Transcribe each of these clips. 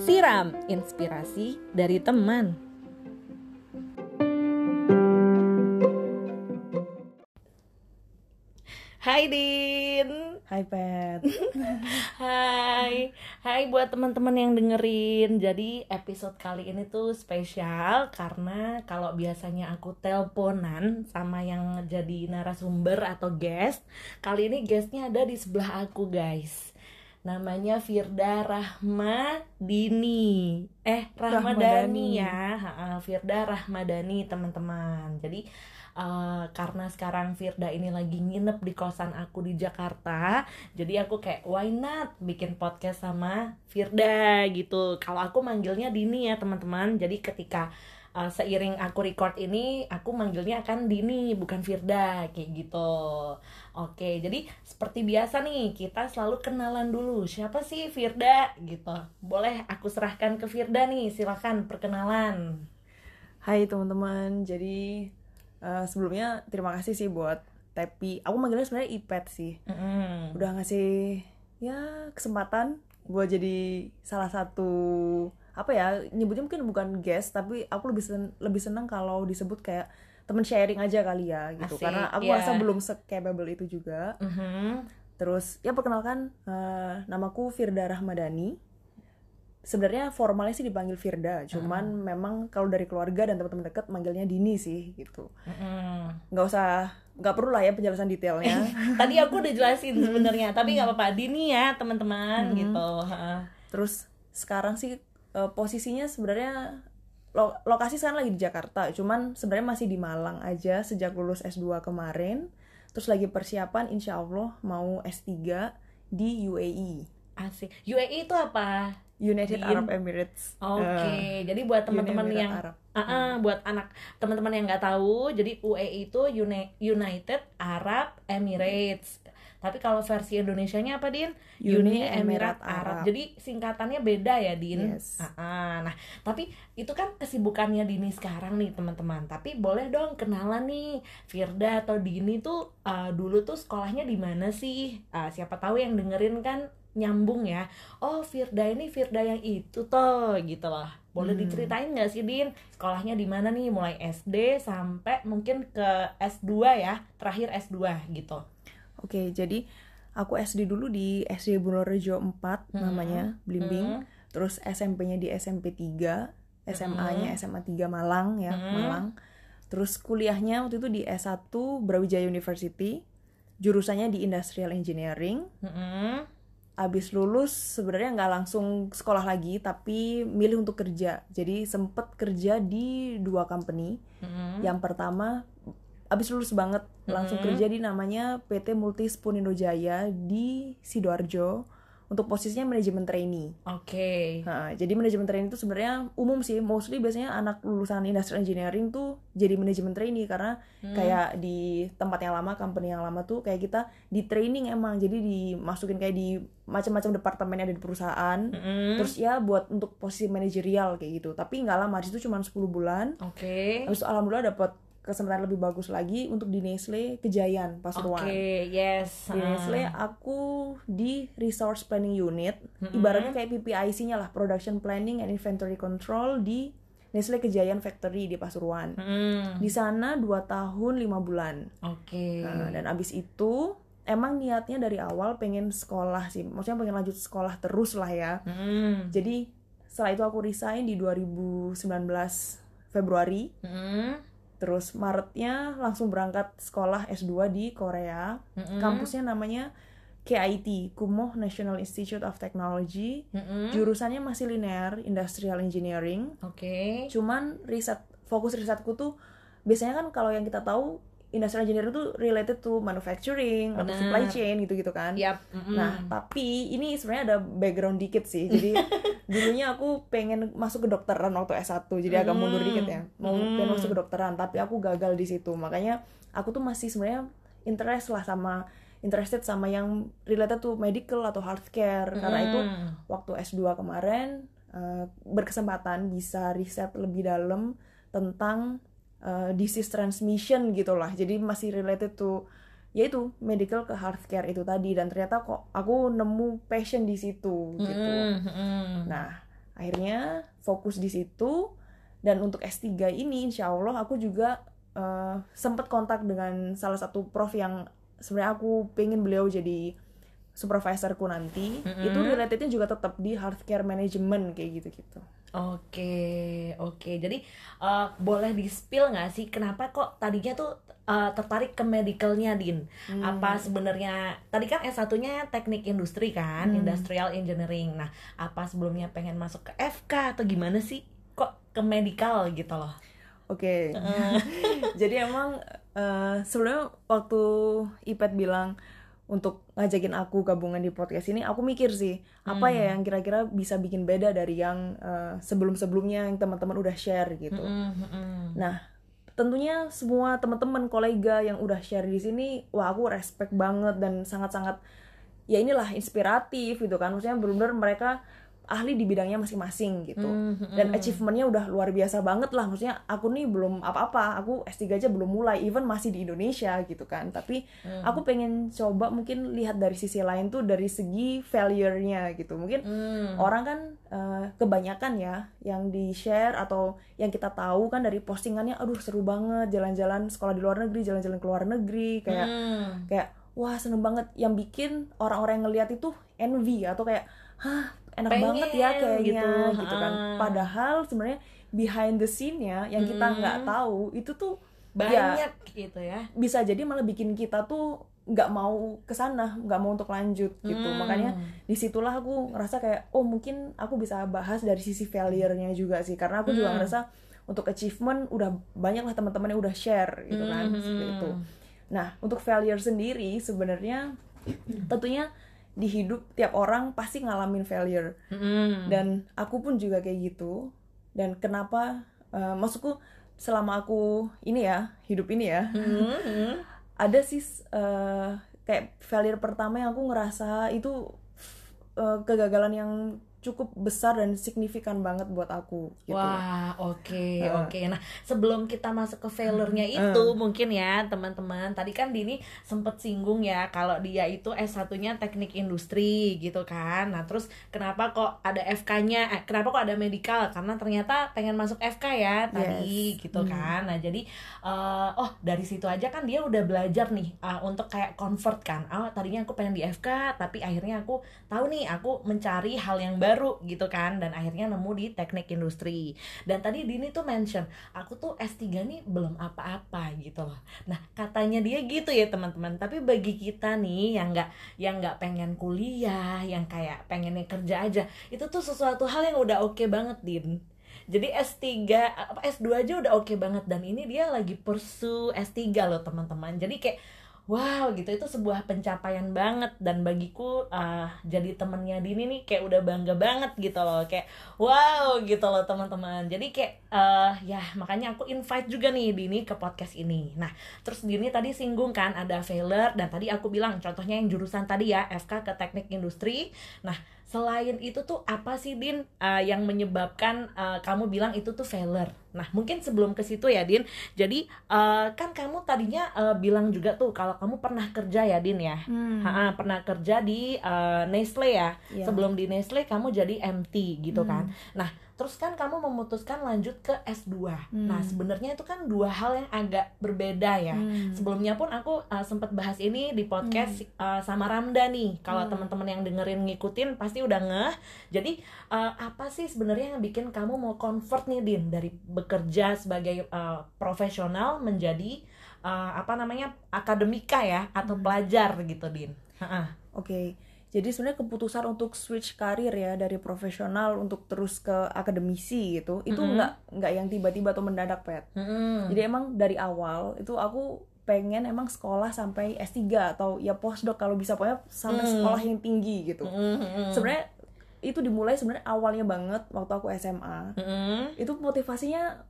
Siram inspirasi dari teman. Hai Din. Hai Pet. Hai. Hai buat teman-teman yang dengerin. Jadi episode kali ini tuh spesial karena kalau biasanya aku teleponan sama yang jadi narasumber atau guest, kali ini guestnya ada di sebelah aku guys. Namanya Firda Rahmadini. Eh, Rahmadani, Rahmadani. ya. Firda Rahmadani, teman-teman. Jadi eh, karena sekarang Firda ini lagi nginep di kosan aku di Jakarta, jadi aku kayak why not bikin podcast sama Firda gitu. Kalau aku manggilnya Dini ya teman-teman. Jadi ketika uh, seiring aku record ini, aku manggilnya akan Dini bukan Firda kayak gitu. Oke, jadi seperti biasa nih kita selalu kenalan dulu siapa sih Firda gitu. Boleh aku serahkan ke Firda nih, silakan perkenalan. Hai teman-teman. Jadi eh, sebelumnya terima kasih sih buat Tepi. Aku manggilnya sebenarnya Ipet sih. Mm-mm. Udah ngasih ya kesempatan buat jadi salah satu apa ya nyebutnya mungkin bukan guest tapi aku lebih sen- lebih senang kalau disebut kayak temen sharing aja kali ya gitu Asik, karena aku iya. rasa belum se-capable itu juga Mhm. Terus ya perkenalkan eh, namaku Firda Rahmadani. Sebenarnya formalnya sih dipanggil Firda, cuman memang kalau dari keluarga dan teman-teman dekat manggilnya Dini sih gitu. Nggak usah, nggak perlu lah ya penjelasan detailnya. Tadi aku udah jelasin sebenarnya, tapi nggak apa-apa. Dini ya teman-teman Mhm. gitu. Terus sekarang sih eh, posisinya sebenarnya lo- lokasi sekarang lagi di Jakarta, cuman sebenarnya masih di Malang aja sejak lulus S2 kemarin. Terus lagi persiapan insya Allah mau S3 di UAE, Asik. UAE itu apa? United. Arab Emirates. Oke, Eh, jadi buat teman-teman Uni yang Arab. Ah, ah, buat anak teman-teman yang nggak tahu, jadi UAE itu Uni- United Arab Emirates. Tapi kalau versi Indonesianya apa, Din? Uni Emirat Emirat Arab. Arab. Jadi singkatannya beda ya, Din. Yes. Ah, ah. Nah, tapi itu kan kesibukannya Dini sekarang nih, teman-teman. Tapi boleh dong kenalan nih, Firda atau Dini tuh ah, dulu tuh sekolahnya di mana sih? Ah, siapa tahu yang dengerin kan nyambung ya. Oh, Firda ini Firda yang itu toh, gitu loh. Boleh Hmm. diceritain nggak sih, Din? Sekolahnya di mana nih? Mulai SD sampai mungkin ke S2 ya, terakhir S2 gitu. Oke, jadi aku SD dulu di SD Bunorejo 4 Hmm. namanya, Blimbing. Hmm. Terus SMP-nya di SMP 3, SMA-nya SMA 3 Malang ya, Hmm. Malang. Terus kuliahnya waktu itu di S1 Brawijaya University. Jurusannya di Industrial Engineering. Mm-mm. Abis lulus sebenarnya nggak langsung sekolah lagi, tapi milih untuk kerja. Jadi sempet kerja di dua company. Mm-mm. Yang pertama abis lulus banget langsung Mm-mm. kerja di namanya PT Multispun Indojaya di Sidoarjo untuk posisinya manajemen trainee. Oke. Nah, jadi manajemen trainee itu sebenarnya umum sih, mostly biasanya anak lulusan industrial engineering tuh jadi manajemen trainee karena Hmm. kayak di tempat yang lama, company yang lama tuh kayak kita di training emang, jadi dimasukin kayak di macam-macam departemen ada di perusahaan. Mm-mm. Terus ya buat untuk posisi manajerial kayak gitu. Tapi nggak lama, di situ cuma 10 bulan. Oke. Habis itu alhamdulillah dapat kesempatan lebih bagus lagi untuk di Nestle Kejayan Oke, Pasuruan. yes. Di Ah. Nestle aku di Resource Planning Unit, Mm-mm. ibaratnya kayak PPIC-nya lah, Production Planning and Inventory Control di Nestle Kejayan Factory di Pasuruan. Mm. Di sana 2 tahun 5 bulan. Oke. Nah, dan abis itu emang niatnya dari awal pengen sekolah sih, maksudnya pengen lanjut sekolah terus lah ya. Mm. Jadi setelah itu aku resign di 2019 Februari. Mm. Terus Maretnya langsung berangkat sekolah S2 di Korea. Mm-mm. Kampusnya namanya KIT, Kumoh National Institute of Technology. Mm-mm. Jurusannya masih linear, Industrial Engineering. Oke. Cuman riset fokus risetku tuh biasanya kan kalau yang kita tahu industrial engineering tuh related to manufacturing atau Benar. supply chain gitu-gitu kan. Yap. mm-mm. Nah, tapi ini sebenarnya ada background dikit sih. Jadi dulunya aku pengen masuk ke dokteran waktu S1. Jadi agak Hmm. mundur dikit ya. Mau Hmm. pengen masuk ke dokteran, tapi aku gagal di situ. Makanya aku tuh masih sebenarnya interest lah sama interested sama yang related to medical atau healthcare. Karena itu Mm. waktu S2 kemarin eh, berkesempatan bisa riset lebih dalam tentang eh, disease transmission gitulah. Jadi masih related to ya itu medical ke healthcare itu tadi dan ternyata kok aku nemu passion di situ gitu Mm-mm. nah akhirnya fokus di situ dan untuk S3 ini insya Allah aku juga eh, sempat kontak dengan salah satu prof yang sebenarnya aku pengen beliau jadi supervisorku nanti Mm-mm. itu relatednya juga tetap di healthcare management kayak gitu gitu Oke, oke. Jadi eh, boleh di spill nggak sih kenapa kok tadinya tuh eh, tertarik ke medicalnya, Din? Hmm. Apa sebenarnya tadi kan S1-nya teknik industri kan, Hmm. industrial engineering. Nah, apa sebelumnya pengen masuk ke FK atau gimana sih? Kok ke medical gitu loh? Oke, jadi emang eh, sebelumnya waktu Ipet bilang untuk ngajakin aku gabungan di podcast ini, aku mikir sih apa ya yang kira-kira bisa bikin beda dari yang eh, sebelum-sebelumnya yang teman-teman udah share gitu. Mm, mm, Nah, tentunya semua teman-teman kolega yang udah share di sini, wah aku respect banget dan sangat-sangat ya inilah inspiratif gitu kan. Maksudnya benar-benar mereka ahli di bidangnya masing-masing gitu. mm, Dan achievementnya udah luar biasa banget lah. Maksudnya aku nih belum apa-apa, aku S3 aja belum mulai, even masih di Indonesia gitu kan. Tapi aku pengen coba mungkin lihat dari sisi lain tuh dari segi failure-nya gitu. Mungkin mm. orang kan eh, kebanyakan ya yang di share atau yang kita tahu kan dari postingannya aduh seru banget jalan-jalan sekolah di luar negeri jalan-jalan ke luar negeri kayak Mm. kayak wah seneng banget yang bikin orang-orang yang ngeliat itu envy atau kayak hah enak Pengen banget ya kayaknya gitu. gitu, kan Ah. padahal sebenarnya behind the scene-nya yang kita Hmm. nggak tahu itu tuh ya, Banyak gitu ya. bisa jadi malah bikin kita tuh nggak mau ke sana nggak mau untuk lanjut gitu Hmm. makanya di situlah aku ngerasa kayak oh mungkin aku bisa bahas dari sisi failure-nya juga sih karena aku juga Hmm. ngerasa untuk achievement udah banyak lah teman-teman yang udah share gitu kan Hmm. seperti itu nah untuk failure sendiri sebenarnya tentunya di hidup tiap orang pasti ngalamin failure Mm. dan aku pun juga kayak gitu dan kenapa eh, maksudku selama aku ini ya hidup ini ya Mm. ada sih eh, kayak failure pertama yang aku ngerasa itu eh, kegagalan yang cukup besar dan signifikan banget buat aku gitu. Wah, oke, Uh. oke. Nah, sebelum kita masuk ke failure-nya itu, mungkin ya, teman-teman. Tadi kan Dini sempet singgung ya kalau dia itu S1-nya teknik industri gitu kan. Nah, terus kenapa kok ada FK-nya? Eh, kenapa kok ada medical? Karena ternyata pengen masuk FK ya tadi Yes. gitu Hmm. kan. Nah, jadi eh, oh, dari situ aja kan dia udah belajar nih eh, untuk kayak convert kan. Oh, tadinya aku pengen di FK, tapi akhirnya aku tahu nih aku mencari hal yang baru gitu kan dan akhirnya nemu di teknik industri. Dan tadi Dini tuh mention aku tuh S3 nih belum apa-apa gitu loh. Nah katanya dia gitu ya teman-teman. Tapi bagi kita nih yang nggak yang nggak pengen kuliah yang kayak pengennya kerja aja itu tuh sesuatu hal yang udah oke banget Din. Jadi S3 apa S2 aja udah oke banget. Dan ini dia lagi pursue S3 loh teman-teman. Jadi kayak wow gitu. Itu sebuah pencapaian banget. Dan bagiku ah, jadi temennya Dini nih kayak udah bangga banget gitu loh. Kayak wow gitu loh teman-teman. Jadi kayak eh, ya makanya aku invite juga nih Dini ke podcast ini. Nah terus Dini tadi singgung kan ada failure dan tadi aku bilang contohnya yang jurusan tadi ya FK ke teknik industri. Nah selain itu tuh apa sih Din eh, yang menyebabkan eh, kamu bilang itu tuh failure nah mungkin sebelum ke situ ya Din jadi eh, kan kamu tadinya eh, bilang juga tuh kalau kamu pernah kerja ya Din ya Hmm. Ha-ha, pernah kerja di eh, Nestle ya Iya. sebelum di Nestle kamu jadi MT gitu Hmm. kan nah terus kan kamu memutuskan lanjut ke S2 nah Hmm. sebenarnya itu kan dua hal yang agak berbeda ya Hmm. sebelumnya pun aku uh, sempat bahas ini di podcast uh, sama Ramda nih kalau Hmm. teman-teman yang dengerin ngikutin pasti udah ngeh jadi uh, apa sih sebenarnya yang bikin kamu mau convert nih Din dari bekerja sebagai uh, profesional menjadi uh, apa namanya akademika ya atau Hmm. pelajar gitu Din Ha-ha. Oke, jadi sebenarnya keputusan untuk switch karir ya dari profesional untuk terus ke akademisi gitu, itu Mm-mm. nggak nggak yang tiba-tiba atau mendadak pet. Mm-mm. Jadi emang dari awal itu aku pengen emang sekolah sampai S3 atau ya postdoc kalau bisa pokoknya sampai Mm. sekolah yang tinggi gitu. Mm-mm. Sebenarnya itu dimulai sebenarnya awalnya banget waktu aku SMA. Mm-mm. Itu motivasinya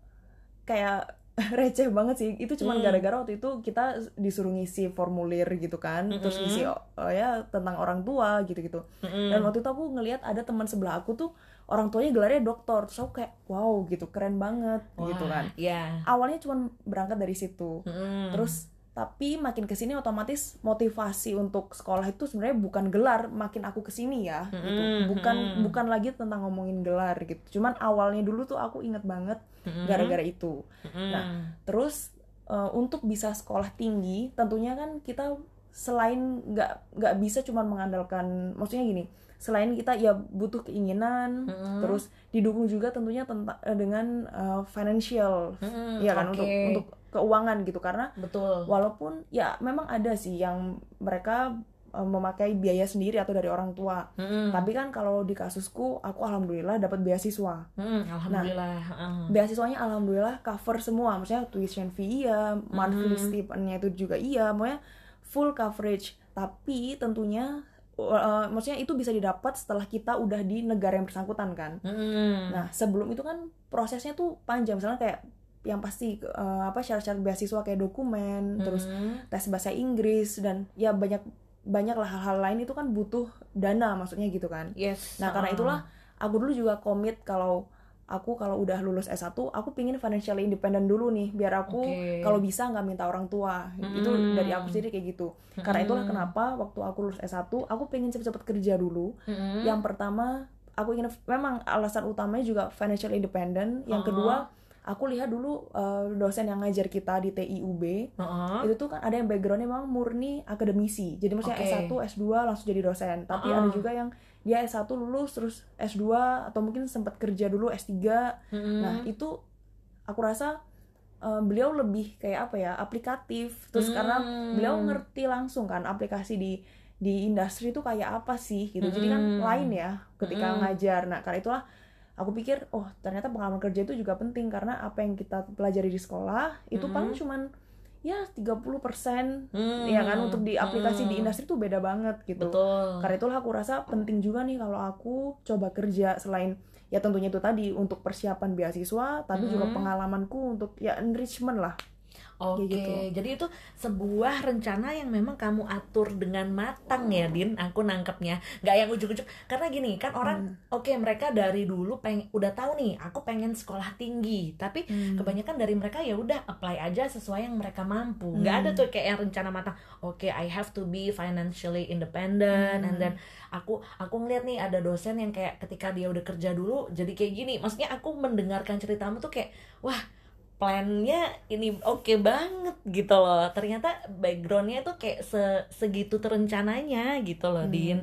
kayak receh banget sih. Itu cuman Mm. gara-gara waktu itu kita disuruh ngisi formulir gitu kan, terus Mm-mm. ngisi oh, ya tentang orang tua gitu-gitu. Mm-mm. Dan waktu itu aku ngelihat ada teman sebelah aku tuh orang tuanya gelarnya dokter. Terus aku kayak wow gitu, keren banget gitu Wah, kan. ya Awalnya cuman berangkat dari situ. Mm-mm. Terus tapi makin ke sini otomatis motivasi untuk sekolah itu sebenarnya bukan gelar makin aku ke sini ya gitu bukan mm-mm. bukan lagi tentang ngomongin gelar gitu cuman awalnya dulu tuh aku inget banget gara-gara itu Mm-mm. Nah, terus eh, untuk bisa sekolah tinggi tentunya kan kita selain nggak nggak bisa cuma mengandalkan maksudnya gini selain kita ya butuh keinginan Mm-mm. terus didukung juga tentunya tentang eh, dengan eh, financial Mm-mm, ya kan oke. untuk untuk keuangan gitu karena betul walaupun ya memang ada sih yang mereka eh, memakai biaya sendiri atau dari orang tua Mm-mm. tapi kan kalau di kasusku aku alhamdulillah dapat beasiswa Mm, alhamdulillah Nah, beasiswanya alhamdulillah cover semua maksudnya tuition fee iya monthly Mhm. stipendnya itu juga iya pokoknya full coverage tapi tentunya uh, maksudnya itu bisa didapat setelah kita udah di negara yang bersangkutan kan Mm-mm. nah sebelum itu kan prosesnya tuh panjang misalnya kayak yang pasti uh, apa syarat-syarat beasiswa kayak dokumen terus Mm-mm. tes bahasa Inggris dan ya banyak banyak lah hal-hal lain itu kan butuh dana maksudnya gitu kan yes Nah karena Heeh. itulah aku dulu juga komit kalau aku kalau udah lulus S1 aku pingin financially independent dulu nih biar aku Oke. kalau bisa nggak minta orang tua itu Mm. dari aku sendiri kayak gitu karena itulah Mm. kenapa waktu aku lulus S1 aku pengen cepet-cepet kerja dulu Mm-mm. yang pertama aku ingin memang alasan utamanya juga financial independent yang Uh-uh. kedua aku lihat dulu uh, dosen yang ngajar kita di TIUB Heeh. itu tuh kan ada yang backgroundnya memang murni akademisi jadi maksudnya Oke. S1 S2 langsung jadi dosen tapi Uh-uh. ada juga yang dia S1 lulus terus S2 atau mungkin sempat kerja dulu S3 Mm-mm. nah itu aku rasa eh, beliau lebih kayak apa ya aplikatif terus karena Hmm. beliau ngerti langsung kan aplikasi di di industri itu kayak apa sih gitu jadi kan lain ya ketika Mm-mm. ngajar nah karena itulah aku pikir oh ternyata pengalaman kerja itu juga penting karena apa yang kita pelajari di sekolah itu Mm-mm. paling cuman ya 30% Mm. ya kan untuk di aplikasi di Mm. industri tuh beda banget gitu betul karena itulah aku rasa penting juga nih kalau aku coba kerja selain ya tentunya itu tadi untuk persiapan beasiswa tapi juga Mm. pengalamanku untuk ya enrichment lah Oke, gitu. jadi itu sebuah rencana yang memang kamu atur dengan matang ya, Din. Aku nangkepnya, nggak yang ujuk-ujuk. Karena gini, kan orang, Hmm. oke mereka dari dulu peng, udah tahu nih, aku pengen sekolah tinggi. Tapi Hmm. kebanyakan dari mereka ya udah apply aja sesuai yang mereka mampu. Nggak ada Hmm. tuh kayak yang rencana matang. Oke, I have to be financially independent, and Hmm. then aku aku ngeliat nih ada dosen yang kayak ketika dia udah kerja dulu, jadi kayak gini. Maksudnya aku mendengarkan ceritamu tuh kayak, wah plannya ini oke banget gitu loh ternyata backgroundnya tuh kayak se- segitu terencananya gitu loh Hmm. Din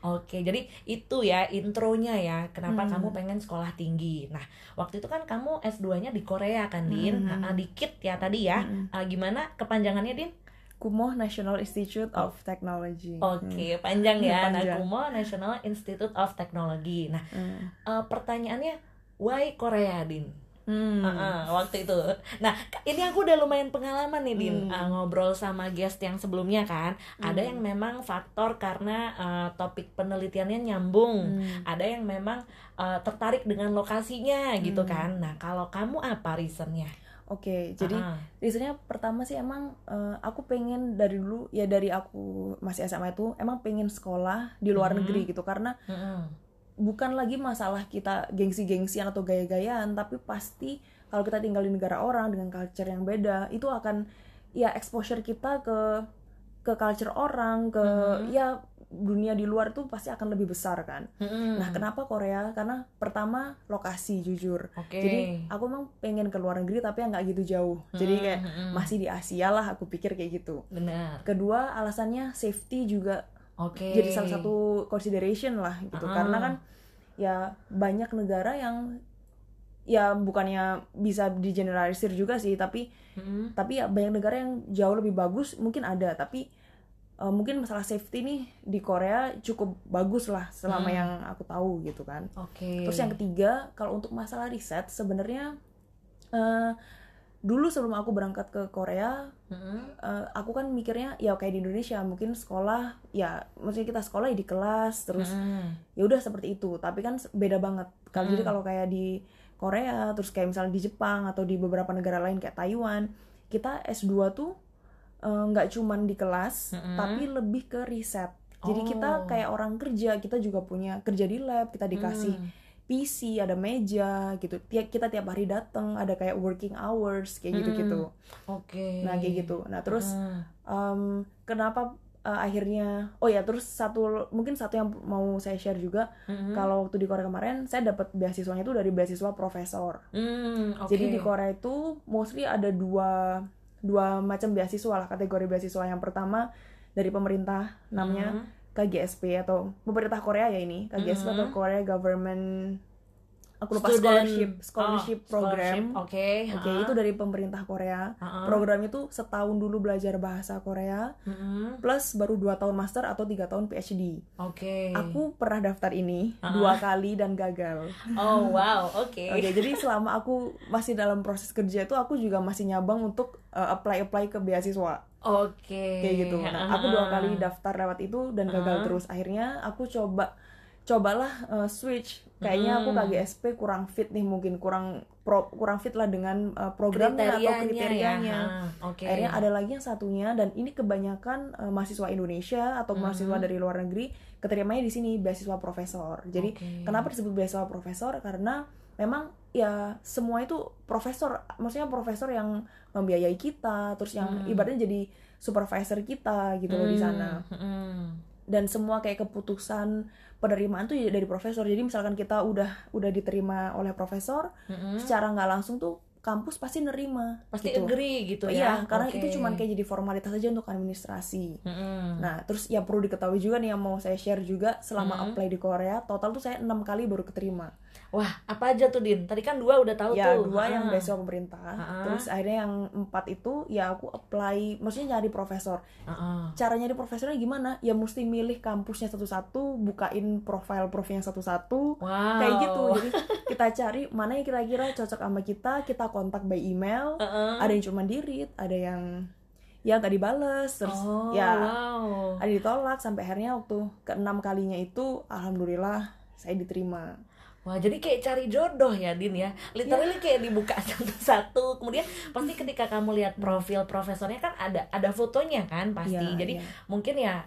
Oke, jadi itu ya intronya ya, kenapa Hmm. kamu pengen sekolah tinggi. Nah, waktu itu kan kamu S2-nya di Korea kan, Din? Hmm. Nah, dikit ya tadi ya. Mm-mm. Ah, gimana kepanjangannya, Din? Kumoh National Institute of Technology Oke, panjang ya. Hmm. Panjang. Nakumo National Institute of Technology. Nah, Hmm. eh, pertanyaannya, why Korea, Din? Hmm. Ah, ah, waktu itu. Nah, ini aku udah lumayan pengalaman nih, Din, Hmm. Ah, ngobrol sama guest yang sebelumnya kan. Ada Hmm. yang memang faktor karena eh, topik penelitiannya nyambung. Hmm. Ada yang memang eh, tertarik dengan lokasinya gitu Hmm. kan. Nah, kalau kamu apa reasonnya? Oke, jadi Ah, ah. reasonnya pertama sih emang eh, aku pengen dari dulu ya dari aku masih SMA itu emang pengen sekolah di luar Mhm. negeri gitu karena Mm-mm. Bukan lagi masalah kita gengsi-gengsian atau gaya-gayaan tapi pasti kalau kita tinggal di negara orang dengan culture yang beda itu akan ya exposure kita ke ke culture orang ke Mhm. ya dunia di luar tuh pasti akan lebih besar kan Mm-mm. nah kenapa Korea karena pertama lokasi jujur Oke. jadi aku emang pengen ke luar negeri tapi yang nggak gitu jauh jadi Mm, kayak mm-mm. masih di Asia lah aku pikir kayak gitu benar. kedua alasannya safety juga Oke. jadi salah satu consideration lah gitu Ah. karena kan ya banyak negara yang ya bukannya bisa digeneralisir juga sih tapi Mm-mm. tapi ya banyak negara yang jauh lebih bagus mungkin ada tapi eh, mungkin masalah safety nih di Korea cukup bagus lah selama Hmm. yang aku tahu gitu kan Oke. terus yang ketiga kalau untuk masalah riset sebenarnya eh, dulu sebelum aku berangkat ke Korea Mm-mm. eh, aku kan mikirnya ya kayak di Indonesia mungkin sekolah ya maksudnya kita sekolah ya di kelas terus Mm-mm. ya udah seperti itu tapi kan beda banget kalau Hmm. jadi kalau kayak di Korea terus kayak misalnya di Jepang atau di beberapa negara lain kayak Taiwan kita S2 tuh eh, nggak cuman di kelas Mm-mm. tapi lebih ke riset jadi kita Oh. kayak orang kerja kita juga punya kerja di lab kita dikasih Mm. PC ada meja gitu tiap kita tiap hari datang ada kayak working hours kayak gitu gitu Oke. nah kayak gitu nah terus Ah. em, kenapa eh, akhirnya oh ya terus satu mungkin satu yang mau saya share juga Mm-mm. kalau waktu di Korea kemarin saya dapat beasiswanya itu dari beasiswa profesor Hmm, oke. jadi di Korea itu mostly ada dua dua macam beasiswa lah kategori beasiswa yang pertama dari pemerintah namanya Mhm. KGSP atau pemerintah Korea ya ini KGSP atau Mhm. Korea Government aku lupa Student- scholarship scholarship Oh, program Oke. oke ha-ha. itu dari pemerintah Korea Ha-ha. program itu setahun dulu belajar bahasa Korea Mm-mm. plus baru dua tahun master atau tiga tahun PhD Oke. aku pernah daftar ini Ha-ha. dua kali dan gagal Oh wow, oke. Oke, jadi selama aku masih dalam proses kerja itu aku juga masih nyabang untuk apply apply ke beasiswa Oke. kayak gitu. Nah, aku dua kali daftar lewat itu dan gagal Uh-huh. terus. Akhirnya aku coba cobalah uh, switch. Kayaknya aku Hmm. KGSP kurang fit nih mungkin kurang pro, kurang fit lah dengan uh, programnya atau kriterianya. ya. Oke. Akhirnya ada lagi yang satunya dan ini kebanyakan uh, mahasiswa Indonesia atau mahasiswa dari luar negeri keterimanya di sini beasiswa profesor. Jadi Oke. Kenapa disebut beasiswa profesor? Karena memang ya semua itu profesor, maksudnya profesor yang membiayai kita, terus yang Hmm. ibaratnya jadi supervisor kita gitu loh di Hmm, sana. hmm. Dan semua kayak keputusan penerimaan tuh ya dari profesor. Jadi misalkan kita udah udah diterima oleh profesor, Mm-mm. secara nggak langsung tuh kampus pasti nerima. Hmm. Pasti gitu. agree gitu Iya, ya. karena Oke. itu cuman kayak jadi formalitas aja untuk administrasi. Mm-mm. Nah, terus yang perlu diketahui juga nih yang mau saya share juga selama Hmm. apply di Korea, total tuh saya enam kali baru keterima. Wah, apa aja tuh Din? Tadi kan dua udah tahu ya tuh. dua yang Ha. beasiswa pemerintah Ha-ha. terus akhirnya yang empat itu ya aku apply maksudnya nyari profesor Ha-ha. cara nyari profesornya gimana ya mesti milih kampusnya satu-satu bukain profile profilnya satu-satu Wow. kayak gitu jadi kita cari mana yang kira-kira cocok sama kita kita kontak by email Ha-ha. ada yang cuma di read ada yang ya nggak dibales terus oh, ya wow. ada ditolak sampai akhirnya waktu keenam kalinya itu alhamdulillah saya diterima Wah, jadi kayak cari jodoh ya, Din ya. Literally kayak dibuka satu-satu. Kemudian pasti ketika kamu lihat profil profesornya kan ada ada fotonya kan pasti. Iya, jadi iya. mungkin ya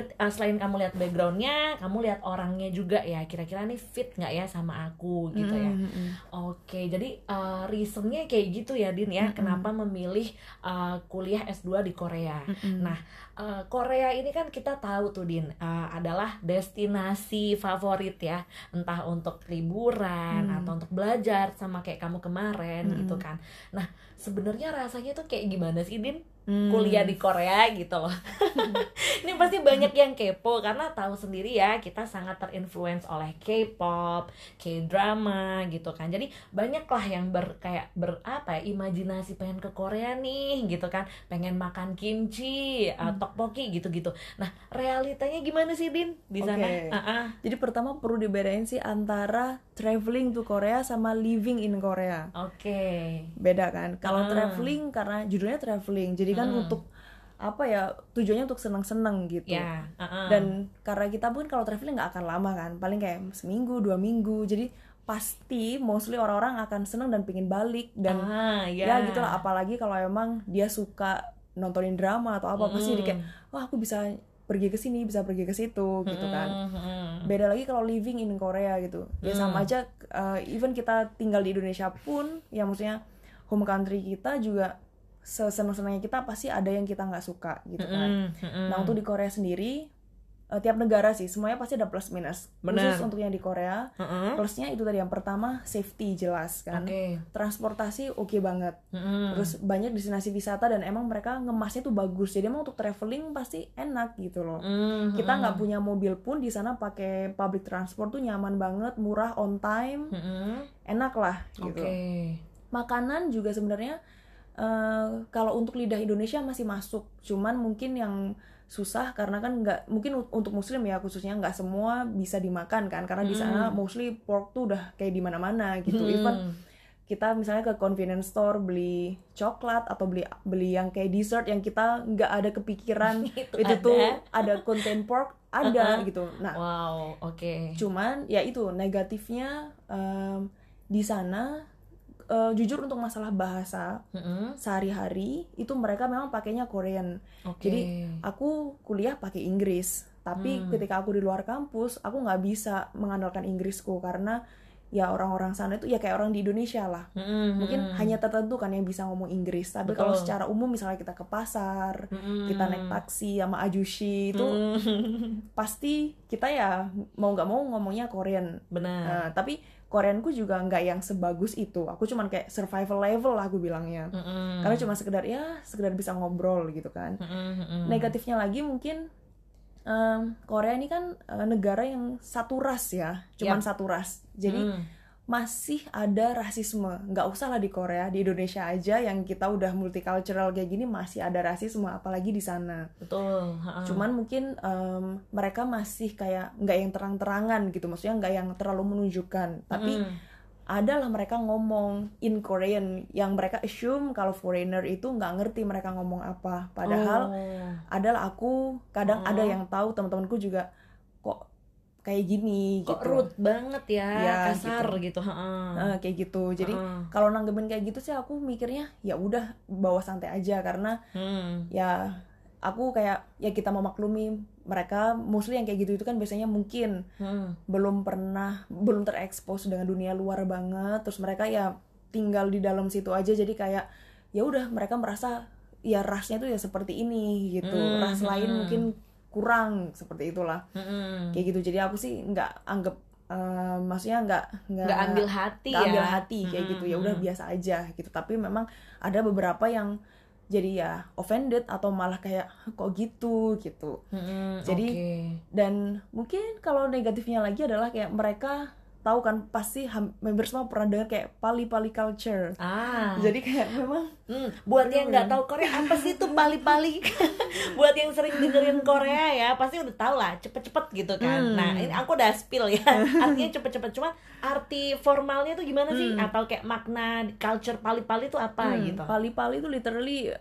uh, selain kamu lihat backgroundnya, kamu lihat orangnya juga ya. Kira-kira nih fit nggak ya sama aku gitu ya. Mm, mm, mm. Oke, jadi uh, reasonnya kayak gitu ya, Din ya. Mm-mm. Kenapa memilih uh, kuliah S2 di Korea? Mm-mm. Nah, uh, Korea ini kan kita tahu tuh Din uh, adalah destinasi favorit ya, entah untuk liburan Hmm. atau untuk belajar sama kayak kamu kemarin Hmm. gitu kan. Nah, sebenarnya rasanya tuh kayak gimana sih Din Hmm. kuliah di Korea gitu loh. ini pasti banyak yang kepo karena tahu sendiri ya kita sangat terinfluence oleh K-pop, K-drama gitu kan. Jadi banyaklah yang ber kayak ber apa ya imajinasi pengen ke Korea nih gitu kan, pengen makan kimchi, uh, Hmm. tteokbokki gitu-gitu. Nah realitanya gimana sih Din di sana? Oke. Ah, ah. Jadi pertama perlu dibedain sih antara traveling to Korea sama living in Korea. Oke. Beda kan? Kalau Ah. traveling karena judulnya traveling, jadi kan Hmm. untuk apa ya tujuannya untuk seneng-seneng gitu. Ya. ah, ah. Dan karena kita pun kalau traveling nggak akan lama kan, paling kayak seminggu dua minggu. Jadi pasti mostly orang-orang akan seneng dan pingin balik dan ah, ya gitulah. Apalagi kalau emang dia suka nontonin drama atau apa, pasti jadi kayak wah aku bisa pergi ke sini, bisa pergi ke situ gitu kan. Hmm. beda lagi kalau living in Korea gitu ya Hmm. sama aja uh, even kita tinggal di Indonesia pun ya maksudnya home country kita juga sesenang-senangnya kita pasti ada yang kita nggak suka gitu kan nah untuk di Korea sendiri uh, tiap negara sih semuanya pasti ada plus minus Benar. khusus untuk yang di Korea Heeh. plusnya itu tadi yang pertama safety jelas kan Oke. transportasi oke banget Mm-mm. terus banyak destinasi wisata dan emang mereka ngemasnya tuh bagus jadi emang untuk traveling pasti enak gitu loh Mm, kita mm-mm. nggak punya mobil pun di sana pakai public transport tuh nyaman banget murah on time Mm-mm. enak lah gitu makanan juga sebenarnya eh, kalau untuk lidah Indonesia masih masuk cuman mungkin yang susah karena kan nggak mungkin untuk muslim ya khususnya nggak semua bisa dimakan kan karena di sana Hmm. mostly pork tuh udah kayak di mana-mana gitu Hmm. even kita misalnya ke convenience store beli coklat atau beli beli yang kayak dessert yang kita nggak ada kepikiran Itu itu ada. tuh ada konten pork ada Uh-uh. gitu nah Wow, oke. cuman ya itu negatifnya em, di sana eh, jujur untuk masalah bahasa Mm-mm. sehari-hari itu mereka memang pakainya Korean Oke. Jadi, aku kuliah pakai Inggris tapi Hmm. ketika aku di luar kampus aku nggak bisa mengandalkan Inggrisku karena ya orang-orang sana itu ya kayak orang di Indonesia lah Mm-mm, mungkin hanya tertentu kan yang bisa ngomong Inggris tapi Betul. kalau secara umum misalnya kita ke pasar Mm-mm. kita naik taksi sama ajushi itu Mm. pasti kita ya mau nggak mau ngomongnya Korean benar Nah, tapi Koreanku juga nggak yang sebagus itu aku cuman kayak survival level lah aku bilangnya Mm-mm. karena cuma sekedar ya sekedar bisa ngobrol gitu kan Mm-mm, mm-mm. negatifnya lagi mungkin em, Korea ini kan eh, negara yang satu ras ya cuman satu ras jadi Mm. Masih ada rasisme nggak usah lah di Korea di Indonesia aja yang kita udah multicultural kayak gini masih ada rasisme apalagi di sana betul ha-ha. cuman mungkin em, mereka masih kayak nggak yang terang-terangan gitu maksudnya nggak yang terlalu menunjukkan tapi Mm. adalah mereka ngomong in Korean yang mereka assume kalau foreigner itu nggak ngerti mereka ngomong apa padahal Oh. adalah aku kadang Oh. ada yang tahu teman-temanku juga kayak gini kok gitu. rude banget ya, Ya, kasar gitu, ha-ha. Eh, kayak gitu. Jadi kalau nanggepin kayak gitu sih aku mikirnya ya udah bawa santai aja. Karena Hmm. ya aku kayak ya kita memaklumi mereka. Mostly yang kayak gitu itu kan biasanya mungkin Hmm. belum pernah belum terekspos dengan dunia luar banget. Terus mereka ya tinggal di dalam situ aja. Jadi kayak ya udah mereka merasa ya rasnya tuh ya seperti ini gitu. Hmm, ras lain hmm. mungkin kurang seperti itulah. Mm-mm. kayak gitu. Jadi aku sih nggak anggap eh, maksudnya nggak nggak ambil hati nggak ya. ambil hati kayak Mm-mm, gitu. Ya udah biasa aja gitu. Tapi memang ada beberapa yang jadi ya offended atau malah kayak kok gitu? Gitu. Mm-mm, Jadi, oke. dan mungkin kalau negatifnya lagi adalah kayak mereka tahu kan pasti member semua pernah dengar kayak pali-pali culture ah jadi kayak memang Hmm, buat yang nggak tahu Korea apa sih itu pali-pali? buat yang sering dengerin Korea ya pasti udah tahu lah cepet-cepet gitu kan. Hmm. Nah ini aku udah spill ya artinya cepet-cepet cuma arti formalnya tuh gimana sih? Hmm. Atau kayak makna culture pali-pali itu apa hmm, gitu? pali-pali itu literally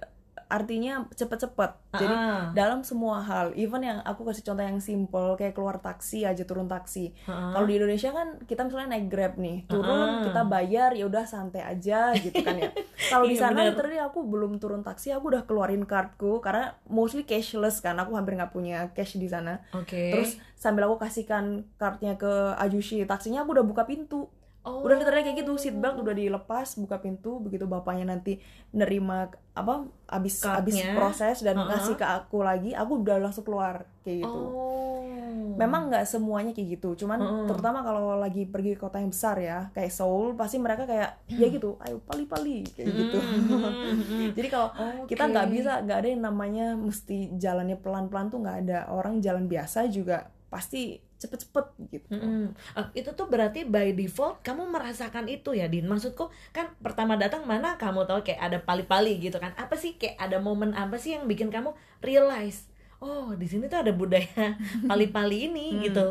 artinya cepet-cepet jadi Ah, dalam semua hal even yang aku kasih contoh yang simple kayak keluar taksi aja turun taksi ah. kalau di Indonesia kan kita misalnya naik grab nih turun Ah. kita bayar ya udah santai aja gitu kan ya kalau di Iya, sana bener. literally aku belum turun taksi aku udah keluarin kartuku karena mostly cashless kan aku hampir nggak punya cash di sana Oke. terus sambil aku kasihkan kartunya ke ajushi taksinya aku udah buka pintu Oh. udah literally kayak gitu seatbelt udah dilepas buka pintu begitu bapaknya nanti nerima apa abis abis Cardnya. proses dan Uh-uh. kasih ke aku lagi aku udah langsung keluar kayak gitu Oh. memang nggak semuanya kayak gitu cuman Mm-mm. terutama kalau lagi pergi ke kota yang besar ya kayak Seoul pasti mereka kayak ya gitu ayo pali-pali kayak gitu Hmm. jadi kalau Oke. kita nggak bisa nggak ada yang namanya mesti jalannya pelan-pelan tuh nggak ada orang jalan biasa juga pasti cepet-cepet gitu Mm-mm. Eh, itu tuh berarti by default kamu merasakan itu ya Din maksudku kan pertama datang mana kamu tahu kayak ada pali-pali gitu kan apa sih kayak ada momen apa sih yang bikin kamu realize oh di sini tuh ada budaya pali-pali ini Hmm. gitu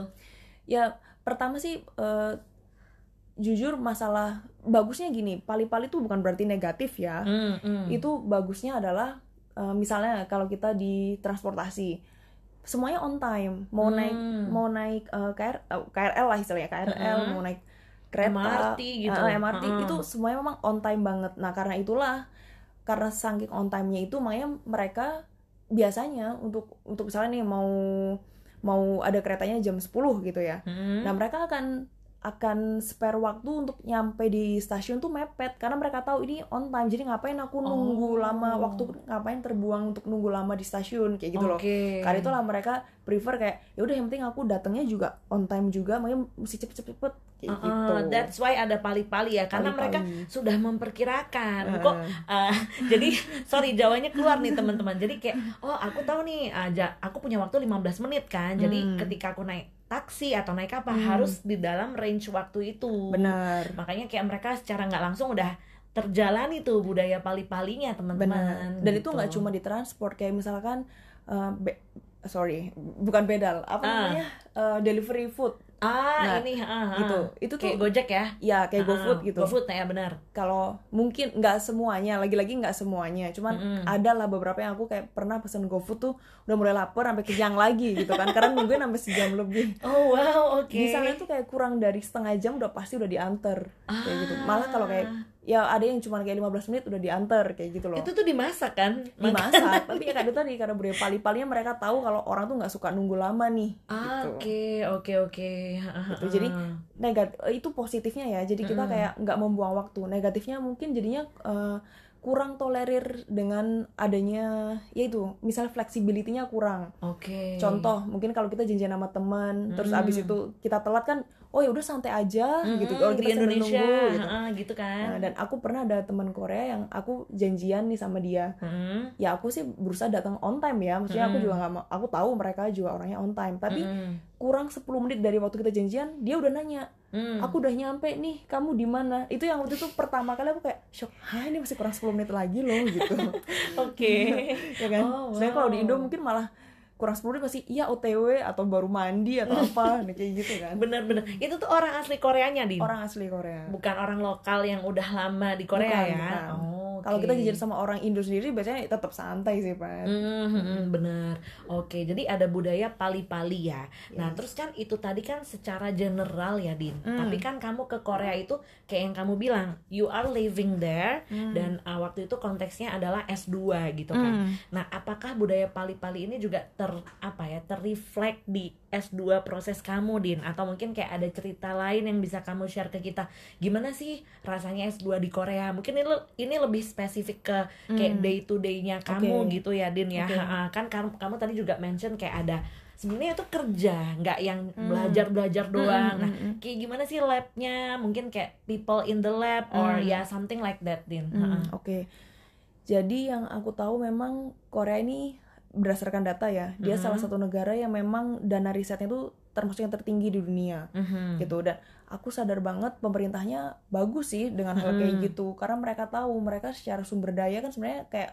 ya pertama sih eh, jujur masalah bagusnya gini pali-pali tuh bukan berarti negatif ya Mm, mm. itu bagusnya adalah eh, misalnya kalau kita di transportasi semuanya on time mau Hmm. naik mau naik eh, KR, eh, KRL lah istilahnya KRL Mm-mm. mau naik kereta MRT gitu. eh, MRT Mm. itu semuanya memang on time banget nah karena itulah karena saking on time-nya itu makanya mereka biasanya untuk untuk misalnya nih mau mau ada keretanya jam 10 gitu ya Mm. Nah, mereka akan akan spare waktu untuk nyampe di stasiun tuh mepet karena mereka tahu ini on time. Jadi ngapain aku nunggu Oh. lama waktu ngapain terbuang untuk nunggu lama di stasiun kayak gitu loh. Oke. Karena itulah mereka prefer kayak ya udah yang penting aku datangnya juga on time juga, makanya mesti cepet-cepet kayak Uh-uh, gitu. That's why ada pali-pali ya karena Pali-pali. mereka sudah memperkirakan Heeh. kok uh, jadi sorry jawanya keluar nih teman-teman jadi kayak oh aku tahu nih aja aku punya waktu 15 menit kan jadi Hmm. ketika aku naik taksi atau naik apa Hmm. harus di dalam range waktu itu Benar. makanya kayak mereka secara nggak langsung udah terjalani tuh budaya pali-palinya teman-teman Dan itu gitu. nggak cuma di transport kayak misalkan be- sorry, bukan bedal, apa Ah. namanya? Eh, delivery food Nah, ah ini ah, ah. gitu. Itu tuh kayak Gojek ya? Ya kayak Ah, GoFood gitu. GoFood ya benar. Kalau mungkin nggak semuanya lagi-lagi nggak semuanya. Cuman Mm-mm. ada lah beberapa yang aku kayak pernah pesen GoFood tuh udah mulai lapar sampai kenyang lagi gitu kan. Karena nungguin sampai sejam lebih. Oh wow oke. Di sana tuh kayak kurang dari setengah jam udah pasti udah diantar. Kayak gitu. Malah kalau kayak ya ada yang cuma kayak 15 menit udah diantar kayak gitu loh. Itu tuh dimasak kan? Dimasak. Tapi ya itu tadi karena budaya pali-palinya mereka tahu kalau orang tuh nggak suka nunggu lama nih Ah, gitu. oke oke oke. Gitu, jadi negat itu positifnya ya. Jadi kita kayak nggak membuang waktu. Negatifnya mungkin jadinya eh, kurang tolerir dengan adanya yaitu misal fleksibilitinya kurang. Oke. Contoh mungkin kalau kita janjian sama teman terus abis itu kita telat kan oh ya udah santai aja gitu. Kalau Mm, di kita sambil Indonesia. nunggu gitu. ha-ha, gitu kan. Nah, dan aku pernah ada teman Korea yang aku janjian nih sama dia. Hmm, ya aku sih berusaha datang on time ya. Maksudnya aku juga nggak mau aku tahu mereka juga orangnya on time. Tapi hmm, kurang 10 menit dari waktu kita janjian dia udah nanya hmm. aku udah nyampe nih kamu di mana? Itu yang waktu itu pertama kali aku kayak shock Hah ini masih kurang 10 menit lagi loh gitu. Oke. Ya kan? Oh, Sebenarnya kalau di wow. Indo mungkin malah kurang 10 menit masih iya OTW atau baru mandi atau apa? Nah, kayak gitu kan. Bener-bener itu tuh orang asli Koreanya din. Orang asli Korea. Bukan orang lokal yang udah lama di Korea Bukan, ya? bukan. oh, kalau oke. kita janjian sama orang Indo sendiri biasanya tetap santai sih pak Hmm, hmm, hmm, bener. Oke, jadi ada budaya pali-pali ya. Nah, terus kan itu tadi kan secara general ya, Din. Hmm. Tapi kan kamu ke Korea itu kayak yang kamu bilang, you are living there Hmm. dan uh, waktu itu konteksnya adalah S2 gitu kan. Hmm. Nah, apakah budaya pali-pali ini juga ter apa ya, terreflect di S2 proses kamu, Din? Atau mungkin kayak ada cerita lain yang bisa kamu share ke kita. Gimana sih rasanya S2 di Korea? Mungkin ini ini lebih spesifik ke kayak day to day-nya kamu Hmm. Oke. gitu ya, Din ya. Ha-ha. Kan kamu, kamu tadi juga mention kayak ada sebenarnya itu kerja, nggak yang Hmm. belajar-belajar doang. Nah, kayak gimana sih labnya? Mungkin kayak people in the lab or ya something like that, Din. Hmm. Oke. Jadi yang aku tahu memang Korea ini berdasarkan data ya, dia salah satu negara yang memang dana risetnya itu termasuk yang tertinggi di dunia Mhm. gitu dan aku sadar banget pemerintahnya bagus sih dengan hal kayak gitu karena mereka tahu mereka secara sumber daya kan sebenarnya kayak